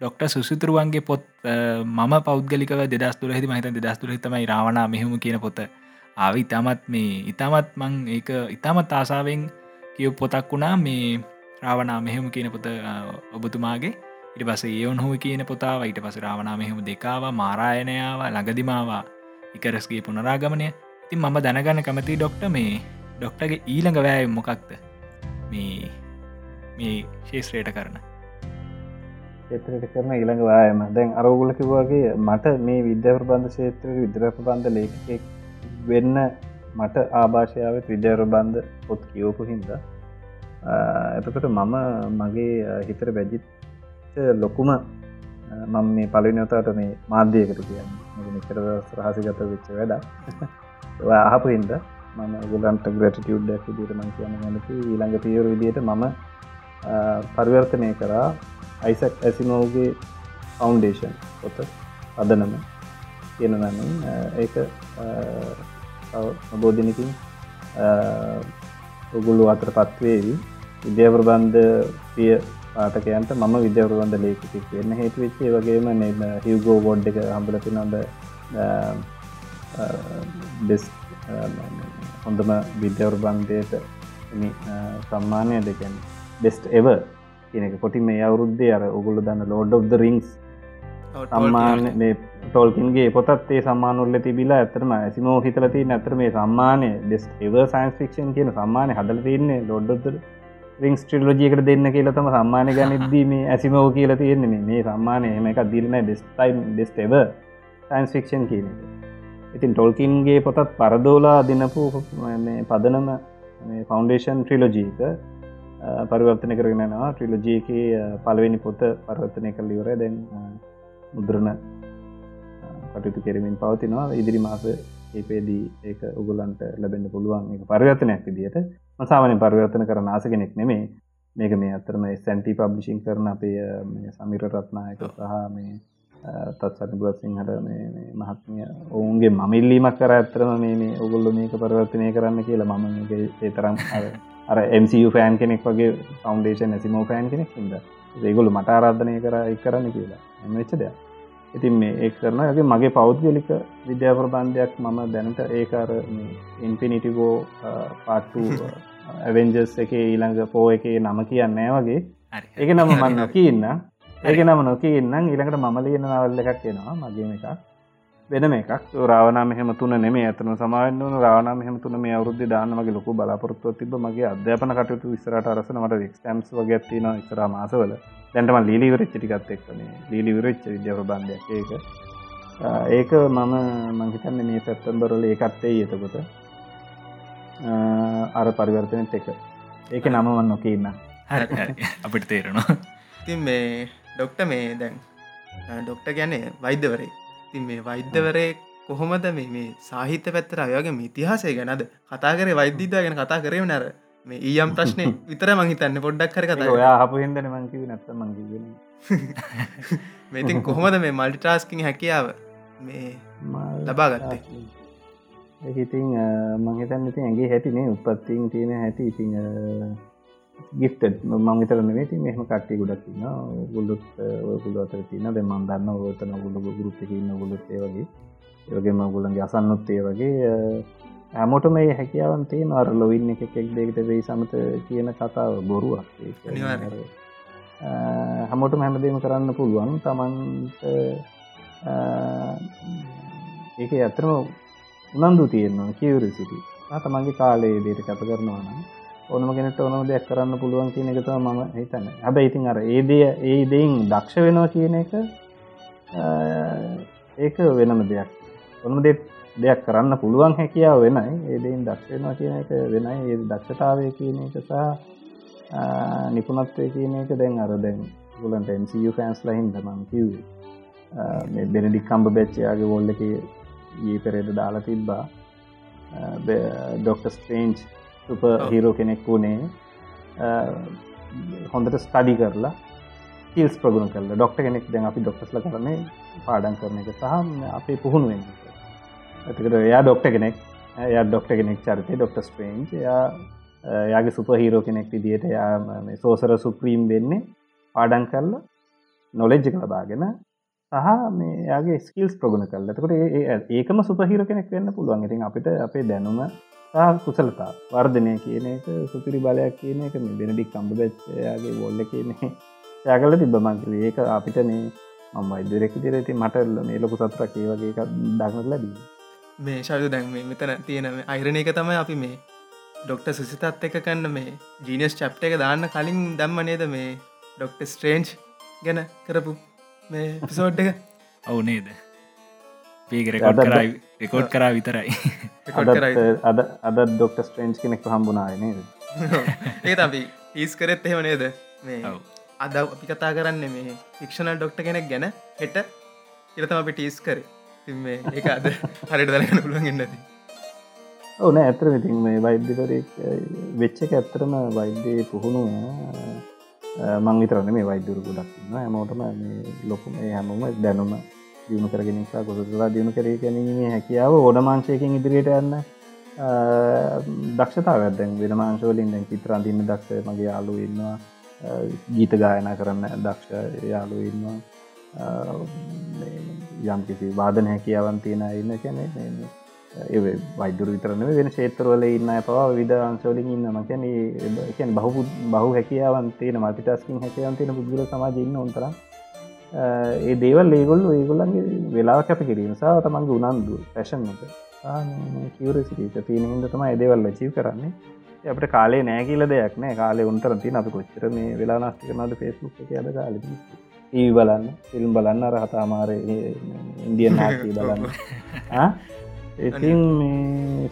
S3: ඩොක්ට සුසිතුරුවන්ගේ පොත් අ, මම පෞද්ගලික දෙදස් තුර හිති මහිත දෙදස් තුර හිතමයි රාවණ මෙහම කියන පොත ආව. ඉතාමත් මේ ඉතාමත් මං ඒක ඉතාමත් ආසාාවෙන් කිය පොතක් වුණා. මේ රාවනා මෙහෙම කියන පොත අ, ඔබතුමාගේ. ඉට පස ඒවන් හෝ කියන පොතාව ඊට පස රාවනා මෙහෙම දෙකාව මාරායනයාව ළඟදිමාවා ඉකරස්ගේ පුනරාගමනය. ඉතින් මම දැනගන්න කැමති ඩොක්ට මේ ඩොක්ටගේ ඊළඟ වෑය මොකක්ද? මේ මේ ශේෂත්‍රයට කරන. ේත්‍රයට
S4: කරන ඊළඟ වායම දැන් අරගුල කිවවාගේ මට මේ විද්‍යා ප්‍රබන්ධ ශේත්‍ර විද්‍ර ප්‍රබන්ධ ලේකෙක් වෙන්න මට ආභාෂාවත් විද්‍යාර බන්ධ පොත් කියෝපු හින්ද එතකට මම මගේ හිතර බැජිත් ලොකුම මම මේ පලිනොතාට මේ මාධ්‍යයකට කියන්න. මෙතර රහසිගත වෙච්ච වැඩ අහපු හින්ද මම ගුලන්ට ග්‍රටිටියුඩ්ඩක් දිට මං කියන්න. නැති ඊළඟ පියවර විදියට මම පරිවර්තනය කරා. අයිසක් ඇසිමෝගේ ෆෞන්ඩේෂන් පොත අදනම කියනනමින් ඒක බෝධනකින් ඔගුල්ලු අතර පත්වේවී විද්‍යාප්‍රබන්ධ පිය පාටකයන්ට මම විද්‍යාප්‍රබන්ධ ලේකෙක් වෙන්න හේතු වෙච්චේ වගේම නෙම හිවගෝ ගොඩ් එක හම්බලති නොද බෙස් හොඳම විද්‍යාප්‍රබන්ධයට සම්මානය දෙකැන්. බෙස්ට එව කියනක පොටි මේ අවුරුද්දේ අර ඔගුල්ල දන්න ලෝඩ් of the රිංස් සම්මාන ටෝල්කින්ගේ පොතත් ඒ සම්මානුල්ල තිබිලා ඇතරම ඇසිමෝ හිතලති නැතර මේ සම්මානය. ඩෙස් එව සයින්ස් ෆික්ෂන් කියන සම්මානය හදල තියන්නේ ලොඩ්ඩොද රිංස් ට්‍රිලෝජියකට දෙන්න කියලතම සම්මානය ගනිද්දී මේ ඇසිමෝ කියල තියෙන්නේ. මේ සම්මානය එම එකක් දිරන ඩෙස්ටයිම් ඩෙස්ට එව සයින්ස් ෆික්ෂන් කියන ඉතින් ටොල්කින්ගේ පොතත් පරදෝලා දිනපු පදනම ෆෞන්ඩේෂන් ට්‍රිලෝජීක පරිවර්තන කරගෙනවා ට්‍රිලෝජීක පලවෙනි පොත පරවර්තනය කල් ඉවර දැන් මුද්‍රණ කටයුතු කෙරමින් පවතිනවා. ඉදිරි මාස ඒපේදී ඒක උගුලන්ට ලැබෙන්න්න පුළුවන් එක පරිවර්තනයක් විදිට මසාමන පරිවර්තන කර නාස කෙනෙක් නෙමේ මේක මේ අතරම සැන්ටි පබ්ලිෂින් කරන අපේ සමිර රත්නායක සහ මේ තත්සට බුලත් සිංහට මහත්මිය ඔවුන්ගේ මමිල්ලීමක් කර ඇත්තරම මේ ඔගුල්ල මේක පරිවර්තනය කරන්න කියලා මම ඒතරම් අර MCU ෆෑන් කෙනෙක් වගේ ෆෞන්ඩේෂන් ඇසිමෝ ෆෑන් කෙනෙක් හිද ඒගොලු මට ආරාධනය කර එක් කරන්න කියලා. එමච්ච දෙයක්. ඉතින් මේ ඒ කරනගේ මගේ පෞද්ගලික විද්‍යාප්‍රබන්ධයක් මම දැනට ඒකර ඉන්පිනිටිගෝ පාට්ටු ඇවෙන්ජස් එක ඊළඟ පෝ එක නම කියන්නෑ වගේ. ඒක නම මන්න කියන්න ඒක නම නොකන්නම් ඊළඟට මම ලියන නවල්ල එකක් එෙනවා. මගේම එකක් වෙනම එකක්. රාවනා මෙහම තුන නෙමේ ඇතන සමාවෙන්න රාවනා මෙහම තුන මේ අවුද්ධ දාන්නමගේ ලොකු බලාපොරත්තුව තිබ මගේ අධ්‍යාපන කටයුතු විසරට අරසනට ක්ටම්ස් වගේ ඇතින ඉස්ර මාසවල. දැන්ටම ලීලිවරච්ච ටිකත් එක්කන ලීලිවරච්ච විද්‍යාව බන්ධයක් ඒක. ඒක මම මංහිතන්න මේ සැත්තම්බරල ඒකත්තේ එතකොට. අර පරිවර්තනත් එක ඒක නමවන් නොකඉන්න
S3: අපිට තේරෙනවා.
S5: තින් මේ ඩොක්ට මේ දැන් ඩොක්ට ගැනේ වෛද්‍යවරේ තින් මේ වෛද්‍යවරේ කොහොමද මේ සාහිත්‍ය පැත්තර අයගේ ඉතිහාසය ගැනද? කතා කරේ වෛද්‍යීතා ගැන කතා කරේ නර මේ ඊයම් ප්‍රශ්නය විතර මහිතන්න පොඩ්ඩක් කර කතා
S4: ඔයා හපු හිදන මංකිව නැත්ත මංකිගෙන
S5: මේතින් කොහොමද මේ මල්ටිටාස්කින් හැකියාව මේ ලබා ගත්තේ
S4: ඒඉතින් මංහිතන්න ඉතින් ඇගේ හැටිනේ උපත්තින් තියෙන හැටි. ඉතිං ගිෆ්ට මංවිතර නෙති මෙහම කට්ටි ගොඩක් න්න ගුල්ලුත් ගුල අතර තින දෙ මන් දන්න ඔතන ගුල්ල ගුරුප්පින්න ගුලුත් ඒවගේ ඒවගේම ගුලන්ගේ අසන්නොත් ඒ වගේ. ඇමොට මේ හැකියාවන් තියෙන අර ලොවින්න එක එකෙක් දෙකට වෙයි සමත කියන කතාව බොරුවක්. හැමෝටම හැමදීම කරන්න පුළුවන් තමන්ට ඒක ඇතරම උනන්දු තියෙන්නවා කියවර සිටි තමන්ගේ කාලේ දේට කත කරනවා නම් ඕනම කෙනට ඕනම දෙයක් කරන්න පුළුවන් කියන එකතව මම හිතන්න. හැබ ඉතින් අර ඒදය ඒ දෙයින් දක්ෂ වෙනවා කියන එක ඒක වෙනම දෙයක්. ඔොනම දෙ දෙයක් කරන්න පුළුවන් හැකියාව වෙනයි. ඒදයින් දක්ෂනවා කියන එක වෙනයි. ඒ දක්ෂතාවය කියන එක සහ නිපුනත්වය කියන එක දැන් අර දැන් ගුලන්ට MCU ෆෑන්ස් ලහින් දමන් කිව්වේ. බෙනඩික් කම්බ බැච්චයාගේ වොල්ල එක ඒ පෙරේද දාලා තිබ්බා. ඩොක්ට ස්ටේන්ජ් සුප හිරෝ කෙනෙක් වුණේ හොඳට ස්ටඩි කරලා කිල්ස් ප්‍රගුණ කරල. ඩොක්ට කෙනෙක් දැන් අපි ඩොක්ටස්ල කරන්නේ පාඩන් කරන එක සහ අපේ පුහුණුවෙන් ඇතකට එයා ඩොක්ට කෙනෙක් එය ඩොක්ට කෙනෙක් චරිතය ඩොක්ට ස්පේන්් එයා යාගේ සුප හීරෝ කෙනෙක් විදියට යා සෝසර සුප්‍රීම් වෙන්නේ පාඩන් කරල නොලෙජ්ජ කලබාගෙන සහ මේයාගේ ස්කිල්ස් ප්‍රගුණ කරලතකට ඒකම සුපහිර කෙනෙක් වෙන්න පුළුවන්. ඉතින් අපිට අපේ දැනුම කුසලතා. වර්ධනය කියන එක සුපිරි බලයක් කියන එක මේ බෙනඩික් කම්බදච්යාගේ බොල්ල කියන්නේ. යකල තිබ මංකිල ඒක අපිට මේ මම ඉදරෙක් දිරති මටල්ල මේ ලොකු සතුරක් ඒ වගේ එකක් දක්නට ලැබී
S5: මේ ශල්ු දැන් මෙතන තියෙන අයිරණ එක තමයි අපි මේ ඩොක්ට සුසිතත් එක කන්න මේ ජීනියස් චප්ට එක දාන්න කලින් දම්ම නේද මේ ඩොක්ට ස්ට්‍රේන්ච් ගැන කරපු මේ පිසෝඩ් එක?
S3: ඔවු නේද පේක රෙකෝඩ් කරයි රෙකෝඩ් කරා විතරයි.
S4: අද අද ඩොක්ට ස්ට්‍රේන්ච් කෙනෙක් හම්බුනාය නේද?
S5: ඒ අපි ඊස් කරෙත් එහෙම නේද? මේ. අද අපි කතා කරන්න මේ ෆික්ෂනල් ඩොක්ට කෙනෙක් ගැන හෙට. ඉරතම අපි ටීස් කර. මේ ඒ අද හරිට දරගන්න පුළුවන් එන්නති
S4: ඕන ඇතර ඉතින් මේ වෛද්‍යවරයෙක් වෙච්චක ඇත්තරම වෛද්‍යය පුහුණුව මං විතරන්න මේ වෛද්‍යරු ගොඩක් න්න හැමෝටම ලොකුම හැමෝම දැනුම දියුණු කරගෙනනිසා ගොසලා දියුණු කරේ ගැනීමේ හැකියාව ඕඩමාංශයකින් ඉදිරියට යන්න දක්ෂතාව ඇදැන් වෙන මාංශවලින් දැන් චිත්‍රන්තින්න දක්ෂ මගේ යාලු ඉන්නවා ගීත ගායනා කරන්න දක්ෂ යාලු ඉන්නවා යම් කිසි වාදන හැකියාවන් තියෙන ඉන්න කැනෙ ඒ වෛදුර විතරන වෙන ශේත්‍රවල ඉන්න පවා විධ අංශවලින් ඉන්න මකැන එකන් බහු බහු හැකියාවන් තියෙන මල්ටිටස්කින් හැකයන් තියෙන පුද්ගල සමාජන්න ඔන්තර ඒ දේවල් ඒගොල්ල ඒගොල්ලන්ගේ වෙලා කැප කිරීම සා තමන්ගේ උනන්දු පැෂන් එක. කිවරසිට තියනහිද තම එදවල් චීව කරන්නේ. අපට කාලේ නෑ කියල දෙයක් නෑ. කාලේ උන්තර තින අප කොච්චර මේ වෙලා නස්තිකනද ෆෙස්බුක් එක අද කාල ඒ බලන්න ෆිල්ම් බලන්න රහතාමාර ඉන්දියන් නාති බලන්න. ඉතින්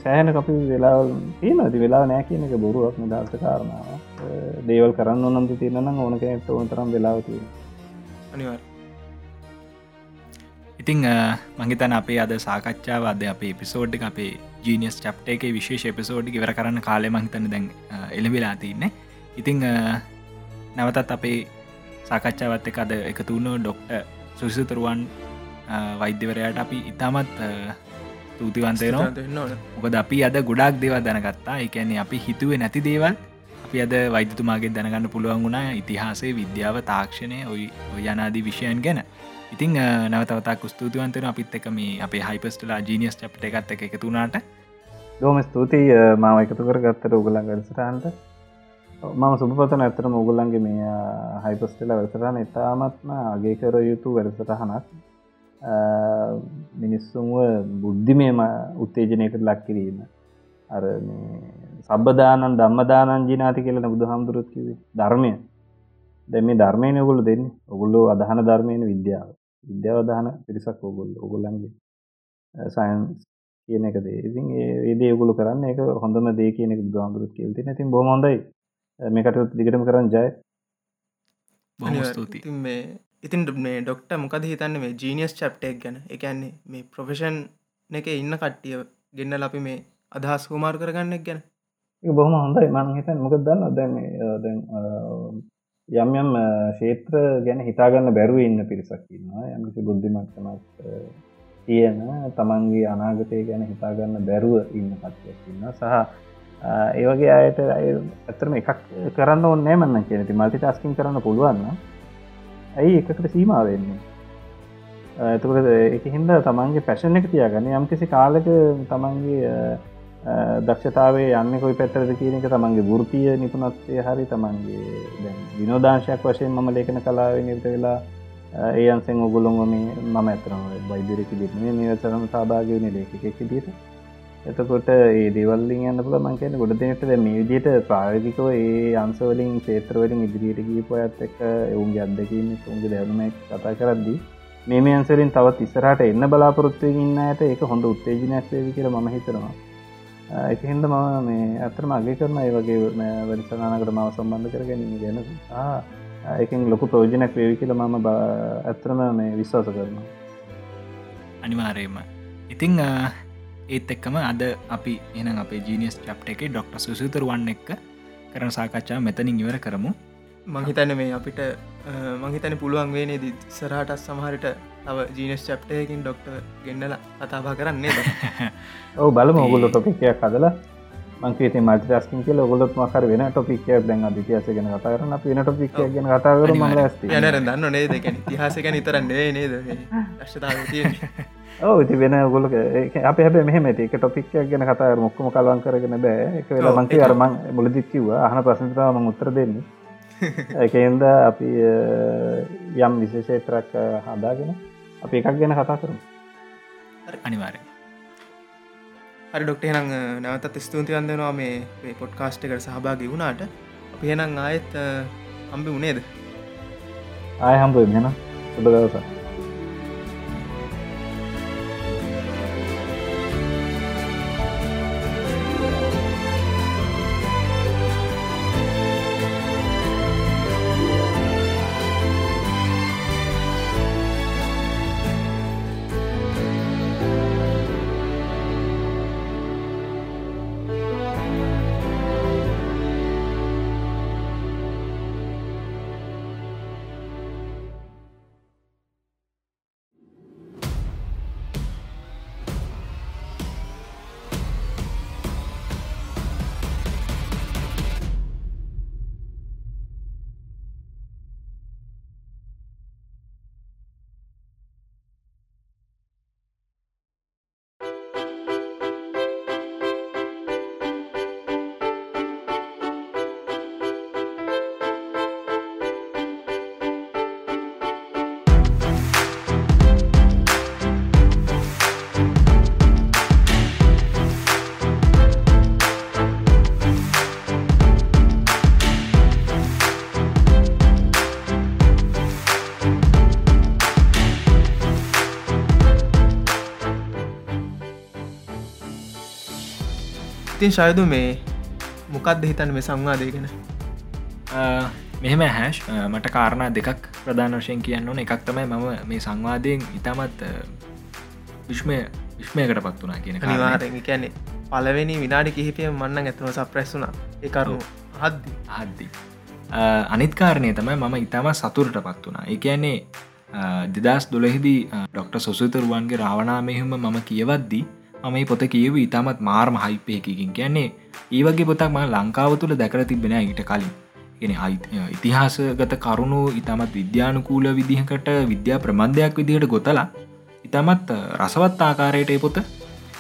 S4: සෑහන අපි වෙලා තියනති වෙලා නෑ කියන එක බොරුවක් නිදර්ශ කාරණාව දේවල් කරන්න ඕනන්තු තියනනම් ඕන කෙනෙට ඕනතරම් වෙලාවතිය
S5: අනිවර්
S3: ඉතිං මහිතන අපේ අද සාකච්ඡාව අද අපේ පිසෝඩ් අපේ ජීනියස් චප්ට එක විශේෂ එපිසෝඩ් ඉවර කරන්න කාලෙ මහිතන දැන් එළවෙලා තින්නේ. ඉතිං නැවතත් අපේ සාකච්ඡාවත් එක අද එකතුුණු ඩොක්ට සුසිතුරුවන් වෛද්‍යවරයට අපි ඉතාමත් තූතිවන්තයනවා මොකද අපි අද ගොඩක් දේව දැනගත්තා. එකන්නේ අපි හිතුවේ නැති දේවල්. අපි අද වෛද්‍යතුමාගේ දැනගන්න පුළුවන් වුණා ඉතිහාසේ විද්‍යාව තාක්ෂණය ඔයි යනාදී විෂයන් ගැන ඉතිං නවතවතක් ස්තුතිවන්තන අපිත් එක මේ අපේ හයිපස්ටලා ජීනියස් චප්ට එකත් එක එකතුනාට
S4: දෝම ස්තුතියි. මාව එකතු කර ගත්තට උගලන් වැඩසටහන්ට. මම සුපතන ඇතරම උගලන්ගේ මේ හයිපස්ටල වැඩසටහන ඉතාමත්ම අගේ කර යුතු වැඩසටහනක්. මිනිස්සුන්ව බුද්ධිමේම උත්තේජනයකට ලක් කිරීම. අර සබදානන් දම්මදානන් ජිනාති කියලන බුදු හාමුදුරුත් කිවේ ධර්මය. දැ මේ ධර්මය ඔගුල දෙන්න. ඔගුල්ලෝ අදහන ධර්මයන විද්‍යාව. විද්‍යාවදාන පිරිසක් ඔගුල් ඔගුල්ලන්ගේ සයින්ස් කියන එක දේ. ඉතින් ඒදේ ඔගුලු කරන්න එක හොඳම දේ කියන එක බුදුහාමුදුරුත් කියල්ති ඉතින් බොහොඳයි මේකට දිගටම කරන්න ජය.
S3: ස්තුති
S5: ඉතින් මේ ඉතින් මේ ඩොක්ට මොකද හිතන්න? මේ ජීනියස් චප්ටෙක් ගැන. එකන්නේ මේ ප්‍රොෆෙෂන් එක ඉන්න කට්ටිය ගෙන්න්න අපි මේ අදහස් කුමාර කරගන්නෙක් ගැන.
S4: බොහම හොඳයි. මං හිතන් මොකද දන්න දැන් දැන් යම් යම් ශේත්‍ර ගැන හිතාගන්න බැරුව ඉන්න පිරිසක් ඉන්නවා. යම්කිසි බුද්ධිමත්කමක් තියෙන තමන්ගේ අනාගතය ගැන හිතාගන්න බැරුව ඉන්න පත්යක් ඉන්න සහ ඒවගේ අයට ඇතරම එකක් කරන්න ඕන්න මන්න කියනති මල්ටි ටස්කින් කරන්න පුළුවන්න ඇයි එකකට සීමා වෙන්නේ? එතකට එක හින්ද තමන්ගේ පැෂණ එක තියාගන්න. යම්කිසි කාලක තමන්ගේ දක්ෂතාවේ යන්න කොයි පැත්තරද කියන එක තමන්ගේ වෘතිය නිපුනත්වය හරි තමන්ගේ විනෝදාංශයක් වශයෙන් මම ලේකන කලාව නිර්ත වෙලා ඒ අන්සෙන් ඔගුලොම මේ මම ඇතරම බයිදරෙකි දිරන්නේ නිවසරම සභාගවන ලේකෙක් දිට එතකොට ඒ දේවල්ලින් යන්න පුළ මංකන ගොඩ දෙනට මේ විදියට ප්‍රායගිකෝ ඒ අන්සවලින් ශේත්‍රවලින් ඉදිරියට ගීප ඇත් එක ඔවුන්ගේ අදකින්න උන්ගේ දැනුම කතා කරද්දී මේ අන්සරින් තවත් ඉස්සරට එන්න බලාපොරොත්තුව ඉන්න ඇත එක හොඳ උත්තේජනයක් වේවි කියල ම හිතරවා එක හින්ද මම මේ ඇතරම අගේ කරන ඒ වගේ වැඩසනානකට මාව සම්බන්ධ කර ගැනීම ගැන එකින් ලොකු ප්‍රෝජනයක් වේවි කියල මම ඇත්තරම මේ විශ්වාස කරනවා.
S3: අනිවාරයම ඉතිං ඒත් එක්කම අද අපි එන අපේ ජීනියස් චප්ට එක ඩොක්ට සුසුතරුවන් එක්ක කරන සාකච්ඡා මෙතනින් ඉවර කරමු.
S5: මහිතන මේ අපිට මහිතන පුළුවන් වේනේ දී සරහටත් සමහරට තව ජීනස් චප්ටයකින් ඩොක්ට ගෙන්න්නල කතාබා කරන්නේ
S4: ඔව බල මොගුල්ල ටොපිකයක් හදලා. මංකේ මල්ටස්කින් කියල ගොලොත් මකර වෙන ටොපිකයක් දැන් අධිතියස ගෙන කතා කරන වෙන ටොපික් ගැන කතාකර ම
S5: යනර දන්න නේද? තිහාසක නිතරන්නේ නේද? ශ්තාව
S4: ඉති වෙන ගොල අප හැබ මෙහම එක ටොපික් ගැන කතා මොක්කම කලවන් කරගෙන බෑ. එක වෙලා මංකේ අරමං මුලදිත්කිව අහන ප්‍රසන්තාව ම උත්තර දෙන්නේ. එකන්ද අපි යම් විශේෂේත්‍රක් හදාගෙන අපි එකක් ගැන කතා කරමු.
S3: අනිවාරය
S5: හරි ඩොක්ට හනං නැවතත් ස්තුතිවන්දනවා මේ පොඩ්කාස්ට් එකට සහභාගි වුණාට. අපි හෙනං ආයෙත් අම්බි උනේද
S4: ආය හම්බ මෙන සුබ
S5: ඉතින් ශයදු මේ මොකක්ද හිතන් මේ සංවාදයගෙන
S3: මෙහෙම හැෂ් මට කාරණා දෙකක් ප්‍රධාන වශයෙන් කියන්න ඕන. එකක් තමයි මම මේ සංවාදයෙන් ඉතාමත් විශ්මය විශ්මයකට පත් වනා කියන
S5: නිවාරෙන් කියන්නේ පලවෙනි විනාඩි කිහිපය මන්න ඇතනව සප්‍රැස්සුනා එකරු හද්දි
S3: හද්දි අනිත්කාරණය තමයි මම ඉතාම සතුරට පත් වනා එකන්නේ දෙදස් දොළහිදී ඩොක්ට සොසුතරුවන්ගේ රාවනා මෙහෙම මම කියවද්දී මම පොත කියව ඉතාමත් මාර්ම හයිපයකින් කියන්නේ ඒ වගේ පොතක් ම ලංකාව තුළ දැකර තිබෙන ඊට කලින්. ගෙන ඉතිහාසගත කරුණු ඉතාමත් විද්‍යානුකූල විදිහකට විද්‍යා ප්‍රබන්ධයක් විදිහට ගොතලා ඉතාමත් රසවත් ආකාරයට පොත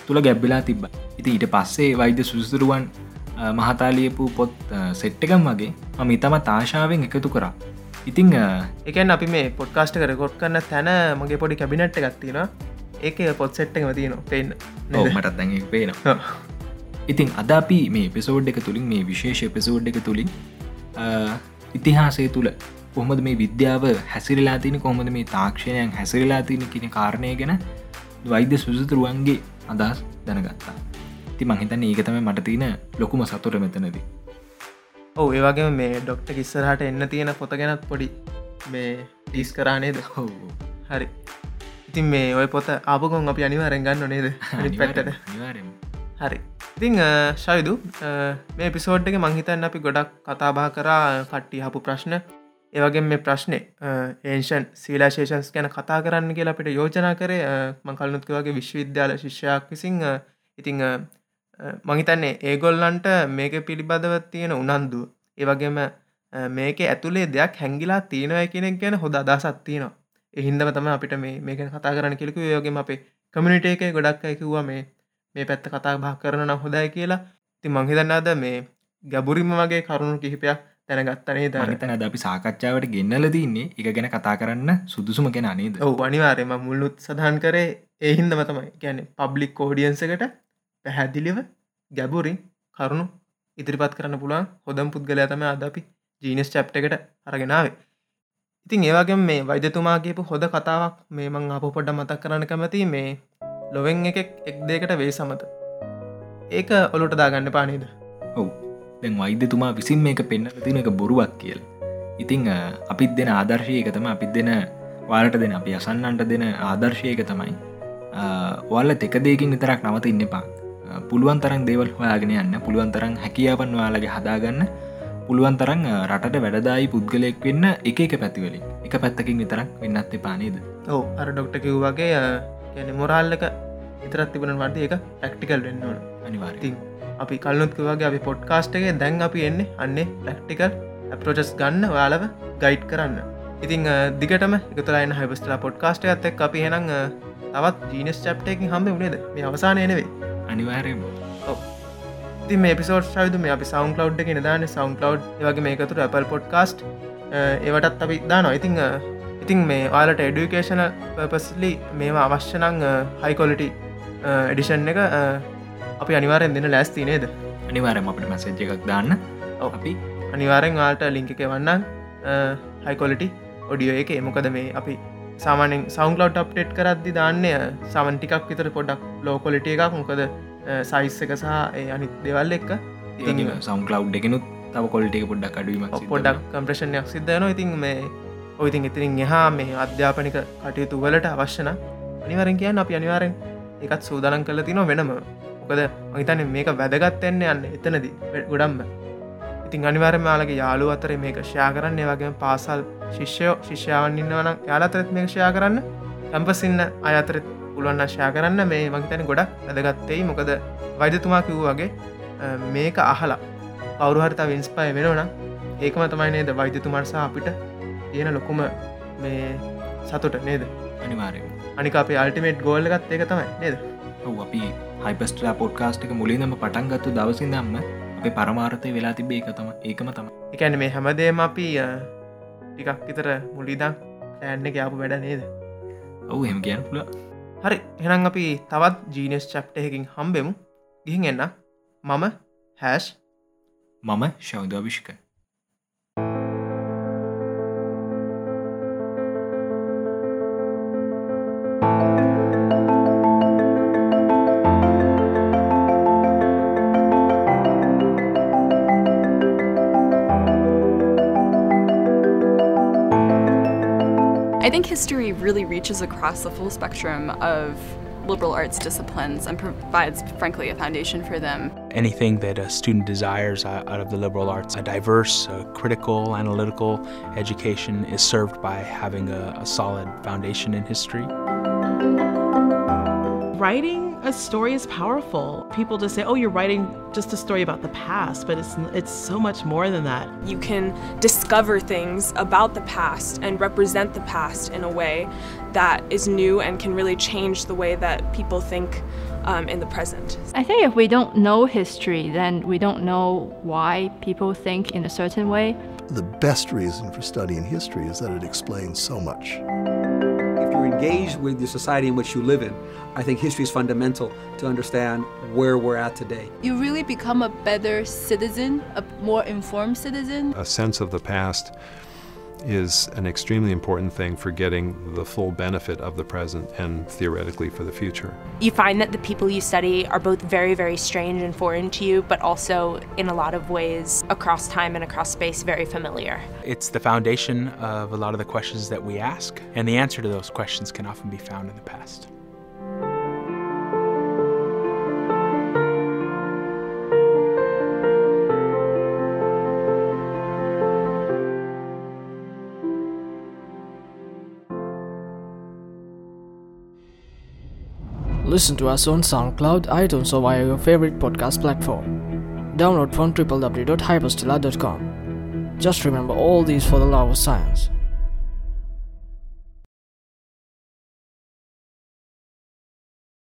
S3: තුළ ගැබ්බිලා තිබ්බ. ඉති ඊට පස්සේ වෛද්‍ය සුසුරුවන් මහතාලියපු පොත් සෙට්ටකම් වගේ මම ඉතම තාශාවෙන් එකතු කරා. ඉතිං
S5: එකන් අපි මේ පොඩ්කාස්ට කරකොට් කරන්න තැන මගේ පොඩි කැබිනට් එකත්තින ඒක පොත් සෙට්ටම තියන පෙන්න්න
S3: මටත් දැ පේන ඉතින් අද අපි මේ පිසෝඩ් එක තුළින් මේ විශේෂ පිසෝඩ් එක තුළින් ඉතිහාසය තුළ කොහොමද මේ විද්‍යාව හැසිරලා තින කොහොමද මේ තාක්ෂණයන් හැසිරලා තින කියන කාරණය ගැන වෛද්‍ය සුසතුරුවන්ගේ අදහස් දැනගත්තා. ති මහිතන්න ඒකතම මට තියෙන ලොකුම සතුර මෙතනදී.
S5: ඔව ඒවගේ මේ ඩොක්ට කිස්සරහට එන්න තියෙන පොත ගැනත් පොඩි මේ ඩිස් කරානේද හරි ඉතින් මේ ඔය පොත ආපකොන් අපි අනිවාරෙන් ගන්න නේද? පැටට හරි. ඉතිං ශයුදු මේ පිසෝඩ්ක මංහිතන් අපි ගොඩක් කතාබා කරා කට්ටි හපු ප්‍රශ්න. ඒවගේ මේ ප්‍රශ්නය ඒෂන් සීලාශේෂන්ස් ගැන කතා කරන්න කියලා අපිට යෝජනා කරේ මංකල්නුත්ක වගේ විශ්වවිද්‍යාල ශිෂ්‍යයක් විසින් ඉතිං මහිතන්නේ ඒගොල්ලන්ට මේක පිළිබඳව තියෙන උනන්දු ඒවගේම මේක ඇතුළේ දෙයක් හැංගිලා තියෙනය කෙනෙක් ගැන හොද අදසත් තියෙනවා එහින්දම තම අපිට මේ මේක කතා කරන්න කෙලෙකු යෝගේම අපේ කමිනිට එක ගොඩක් අයකිවවා මේ මේ පැත්ත කතා බා කරන නම් හොදයි කියලා. ති මංහිදන්නාද මේ ගැබුරිම වගේ කරුණු කිහිපයක් තැනගත්තනේ
S3: දරතන ද අපි සාකච්ඡාවට ගෙන්නල තින්නේ එක ගැන කතා කරන්න සුදුසුම කෙන නේද?
S5: ඔ අනිවාරයම මුල්ලුත් සඳහන් කරේ ඒහින්දම තමයි. ගැන පබ්ලික් කෝඩියන්සකට පැහැදිලිව ගැබුරින් කරුණු ඉදිරිපත් කරන්න පුළන් හොදම් පුද්ගලයා තම අද අපි ජීනස් චප්ට එකට අරගෙනාවේ ඉතින් ඒවාගේ මේ වෛද්‍යතුමාගේපු හොද කතාවක් මේ මං අප පොඩ්ඩ මතක් කරන්න කැමති මේ ලොවෙන් එකෙක් එක් දෙකට වේ සමත ඒක ඔලුට දාගන්න පානේද
S3: ඔවු. දැන් වෛද්‍යතුමා විසින් මේක පෙන්න්න තින එක බොරුවක් කියල්. ඉතිං අපිත් දෙන ආදර්ශය එක තම අපිත් දෙන වාලට දෙන අපි අසන්නන්ට දෙන ආදර්ශයක තමයි. ඔල්ල තෙක දෙකින් විතරක් නවත ඉන්න පා පුළුවන් තරන් දේවල් හොයාගෙන යන්න පුළුවන් තරන් හැකියාවන් වාලගේ හදාගන්න. පුළුවන් තරන් රටට වැඩදායි පුද්ගලයෙක් වෙන්න එක එක පැතිවලින්. එක පැත්තකින් විතරක් වෙන්නත් පානේද
S5: ඕ අර ඩොක්ට කිව් වගේ ගැන මොරාල්ලක ඉතරත් තිබන වර්ද එක ප්‍රක්ටිකල් වෙන්න ඕන.
S3: අනිවාර්ති
S5: අපි කල්ලුත්ක වගේ අපි පොඩ්කාස්ට් එක දැන් අපි එන්නේ අන්නේ ප්‍රක්ටිකල් ඇප්‍රෝචස් ගන්න වාලව ගයිඩ් කරන්න. ඉතිං දිගටම එකතුලායින්න හයිබස්ටලා පොඩ්කාස්ට ඇත්තක් අපි හෙනං තවත් ජීනස් චප්ටයකින් හම්බ වනේද මේ අවසානය නෙවේ
S3: අනිවාරයම
S5: ති මේ පිසෝට් ශයුද මේ අපි සවන් කලව් එක දාන සවන් කලව් වගේ මේකතුර Apple පොඩ්කාස්ට් ඒවටත් අපි දානවා. ඉතිං ඉතින් මේ ඔයාලට එඩුකේෂන පපස්ලි මේවා අවශ්‍යනං හයිකොලිටි එඩිෂන් එක අපි අනිවාරෙන් දෙන ලැස්ති නේද?
S3: අනිවාරම අපට මැසේජ් එකක් දාන්න. අපි
S5: අනිවාරෙන් වාට ලිංක එක වන්න හයිකොලිටි ඔඩියෝ එක. එමකද මේ අපි සාමානෙන් සෞන්ලව් අප්ටේට් කරද්දි දාන්නය සමන් ටිකක් විතර පොඩක් ලෝකොලිට එකක්. මොකද සයිස් එක සහ ඒ අනිත් දෙවල් එක්ක.
S3: සෞන් කලව් එකනුත් තව කොල්ටේ පොඩ්ඩක් අඩුවීම
S5: පොඩක් කම්ප්‍රේෂණයක් සිද්ධයන ඉතින් මේ ඔයිතින් ඉතිරින් එහා මේ අධ්‍යාපනික කටයුතු වලට අවශ්‍යන අනිවරෙන් කියන්න අපි අනිවාරෙන් එකත් සූදානන් කල තින වෙනම. මොකද මහිතන මේක වැදගත්තෙන්න යන්න එතනදී ගොඩම්ම. ඉතින් අනිවරම යාලගේ යාලු අතර මේක ෂයා කරන්න. වගේ පාසල් ශිෂ්‍යයෝ ශිෂ්‍යාවන් ඉන්නවන යාලතරත් මේක ෂයා කරන්න. කැම්පසින්න අයතරත් පුළුවන්න ෂයා කරන්න. මේ මහිතන ගොඩක් වැදගත්තෙයි මොකද වෛදතුමා කිව් වගේ මේක අහලා කවරුහරතා වින්ස්පය වෙනවන ඒකම තමයි නේද වෛද්‍යතුමර්සා අපිට තියෙන ලොකුම මේ සතුට නේද?
S3: අනිවාරය
S5: අනික අපේ අල්ටිමේට් ගෝල්ලගත් ඒක තමයි නේද?
S3: අපි හයිපස්ටලා පොඩ්කාස්ට් එක මුලින්දම පටන්ගත්තු දවසින් දම්ම අපි පරමාර්තය වෙලා තිබේ එක තම ඒකම තම
S5: එකැන මේ හැමදේම අපි ටිකක් විතර මුලිදම් ඇන්න යාපු වැඩ නේද?
S3: ඔවු හෙම කියන්න පුල
S5: හරි එනම් අපි තවත් ජීනස් චප්ටහකින් හම්බෙමු. ගිහින් එන්න. මම හැෂ්
S3: මම ශෞදවිෂ්ක
S6: reaches across the full spectrum of liberal arts disciplines and provides, frankly, a foundation for them.
S7: anything that a student desires out of the liberal arts. A diverse, uh, critical, analytical education is served by having a, a solid foundation in history.
S8: writing a story is powerful. People just say, "Oh, you're writing just a story about the past," but it's it's so much more than that.
S9: You can discover things about the past and represent the past in a way that is new and can really change the way that people think um, in the present.
S10: I think if we don't know history, then we don't know why people think in a certain way.
S11: The best reason for studying history is that it explains so much.
S12: If you're engaged with the society in which you live in, I think history is fundamental to understand where we're at today.
S13: You really become a better citizen, a more informed citizen.
S14: A sense of the past is an extremely important thing for getting the full benefit of the present and theoretically for the future.
S15: You find that the people you study are both very, very strange and foreign to you, but also in a lot of ways across time and across space very familiar.
S7: It's the foundation of a lot of the questions that we ask, and the answer to those questions can often be found in the past.
S2: Listen to us on SoundCloud, iTunes, or via your favorite podcast platform. Download from www.hyperstella.com. Just remember all these for the love of science.